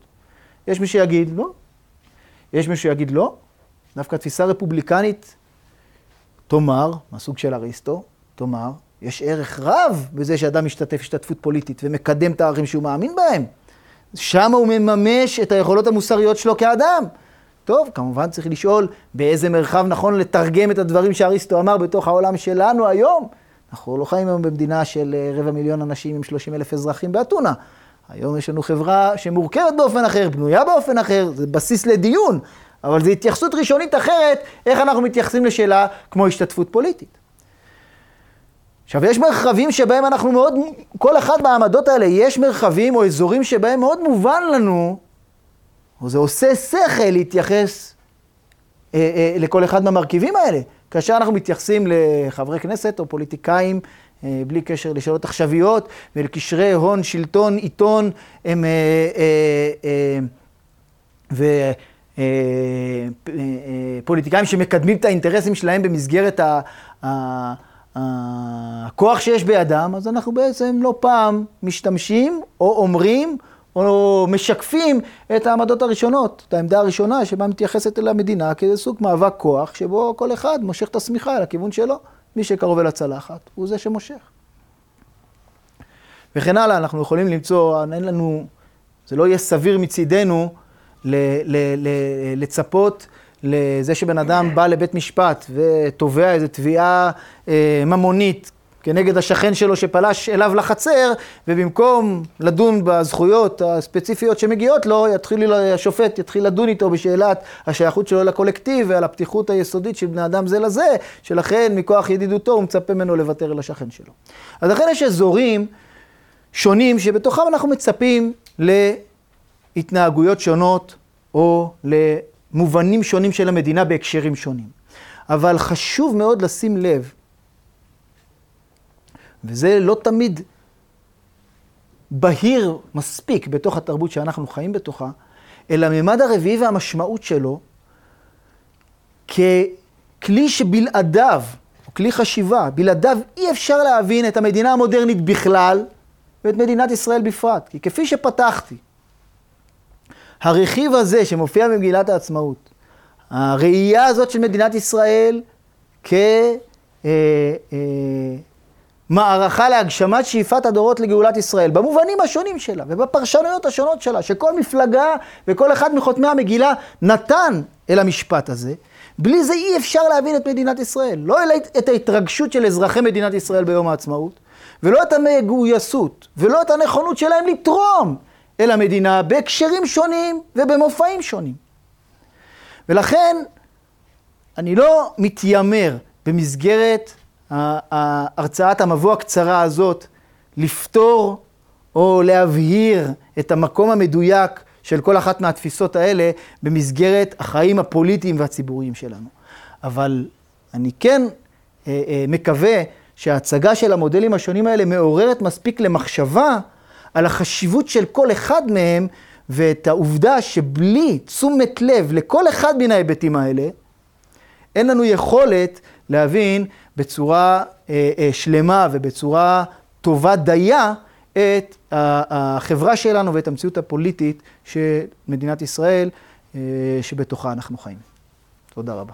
יש מי שיגיד לא, יש מי שיגיד לא, דווקא תפיסה רפובליקנית תאמר, מהסוג של אריסטו, תאמר, יש ערך רב בזה שאדם משתתף השתתפות פוליטית ומקדם את הערכים שהוא מאמין בהם. שם הוא מממש את היכולות המוסריות שלו כאדם. טוב, כמובן צריך לשאול באיזה מרחב נכון לתרגם את הדברים שאריסטו אמר בתוך העולם שלנו היום. אנחנו לא חיים היום במדינה של אה, רבע מיליון אנשים עם 30 אלף אזרחים באתונה. היום יש לנו חברה שמורכבת באופן אחר, בנויה באופן אחר, זה בסיס לדיון, אבל זו התייחסות ראשונית אחרת, איך אנחנו מתייחסים לשאלה כמו השתתפות פוליטית. עכשיו, יש מרחבים שבהם אנחנו מאוד, כל אחד מהעמדות האלה, יש מרחבים או אזורים שבהם מאוד מובן לנו, או זה עושה שכל להתייחס אה, אה, לכל אחד מהמרכיבים האלה. כאשר אנחנו מתייחסים לחברי כנסת או פוליטיקאים, אה, בלי קשר לשאלות עכשוויות ולקשרי הון, שלטון, עיתון, הם... אה, אה, ופוליטיקאים שמקדמים את האינטרסים שלהם במסגרת הכוח שיש בידם, אז אנחנו בעצם לא פעם משתמשים או אומרים או משקפים את העמדות הראשונות, את העמדה הראשונה שבה מתייחסת אל המדינה כאיזה סוג מאבק כוח, שבו כל אחד מושך את השמיכה אל הכיוון שלו. מי שקרוב אל הצלחת הוא זה שמושך. וכן הלאה, אנחנו יכולים למצוא, אין לנו, זה לא יהיה סביר מצידנו ל, ל, ל, לצפות לזה שבן אדם בא לבית משפט ותובע איזו תביעה אה, ממונית כנגד השכן שלו שפלש אליו לחצר, ובמקום לדון בזכויות הספציפיות שמגיעות לו, יתחיל, השופט יתחיל לדון איתו בשאלת השייכות שלו לקולקטיב ועל הפתיחות היסודית של בני אדם זה לזה, שלכן מכוח ידידותו הוא מצפה ממנו לוותר אל השכן שלו. אז לכן יש אזורים שונים שבתוכם אנחנו מצפים להתנהגויות שונות או למובנים שונים של המדינה בהקשרים שונים. אבל חשוב מאוד לשים לב וזה לא תמיד בהיר מספיק בתוך התרבות שאנחנו חיים בתוכה, אלא הממד הרביעי והמשמעות שלו ככלי שבלעדיו, או כלי חשיבה, בלעדיו אי אפשר להבין את המדינה המודרנית בכלל ואת מדינת ישראל בפרט. כי כפי שפתחתי, הרכיב הזה שמופיע במגילת העצמאות, הראייה הזאת של מדינת ישראל כ... אה, אה, מערכה להגשמת שאיפת הדורות לגאולת ישראל, במובנים השונים שלה ובפרשנויות השונות שלה, שכל מפלגה וכל אחד מחותמי המגילה נתן אל המשפט הזה, בלי זה אי אפשר להבין את מדינת ישראל. לא את ההתרגשות של אזרחי מדינת ישראל ביום העצמאות, ולא את המגויסות, ולא את הנכונות שלהם לתרום אל המדינה בהקשרים שונים ובמופעים שונים. ולכן, אני לא מתיימר במסגרת הרצאת המבוא הקצרה הזאת לפתור או להבהיר את המקום המדויק של כל אחת מהתפיסות האלה במסגרת החיים הפוליטיים והציבוריים שלנו. אבל אני כן אה, אה, מקווה שההצגה של המודלים השונים האלה מעוררת מספיק למחשבה על החשיבות של כל אחד מהם ואת העובדה שבלי תשומת לב לכל אחד מן ההיבטים האלה, אין לנו יכולת להבין בצורה אה, אה, שלמה ובצורה טובה דייה את החברה שלנו ואת המציאות הפוליטית של מדינת ישראל, אה, שבתוכה אנחנו חיים. תודה רבה.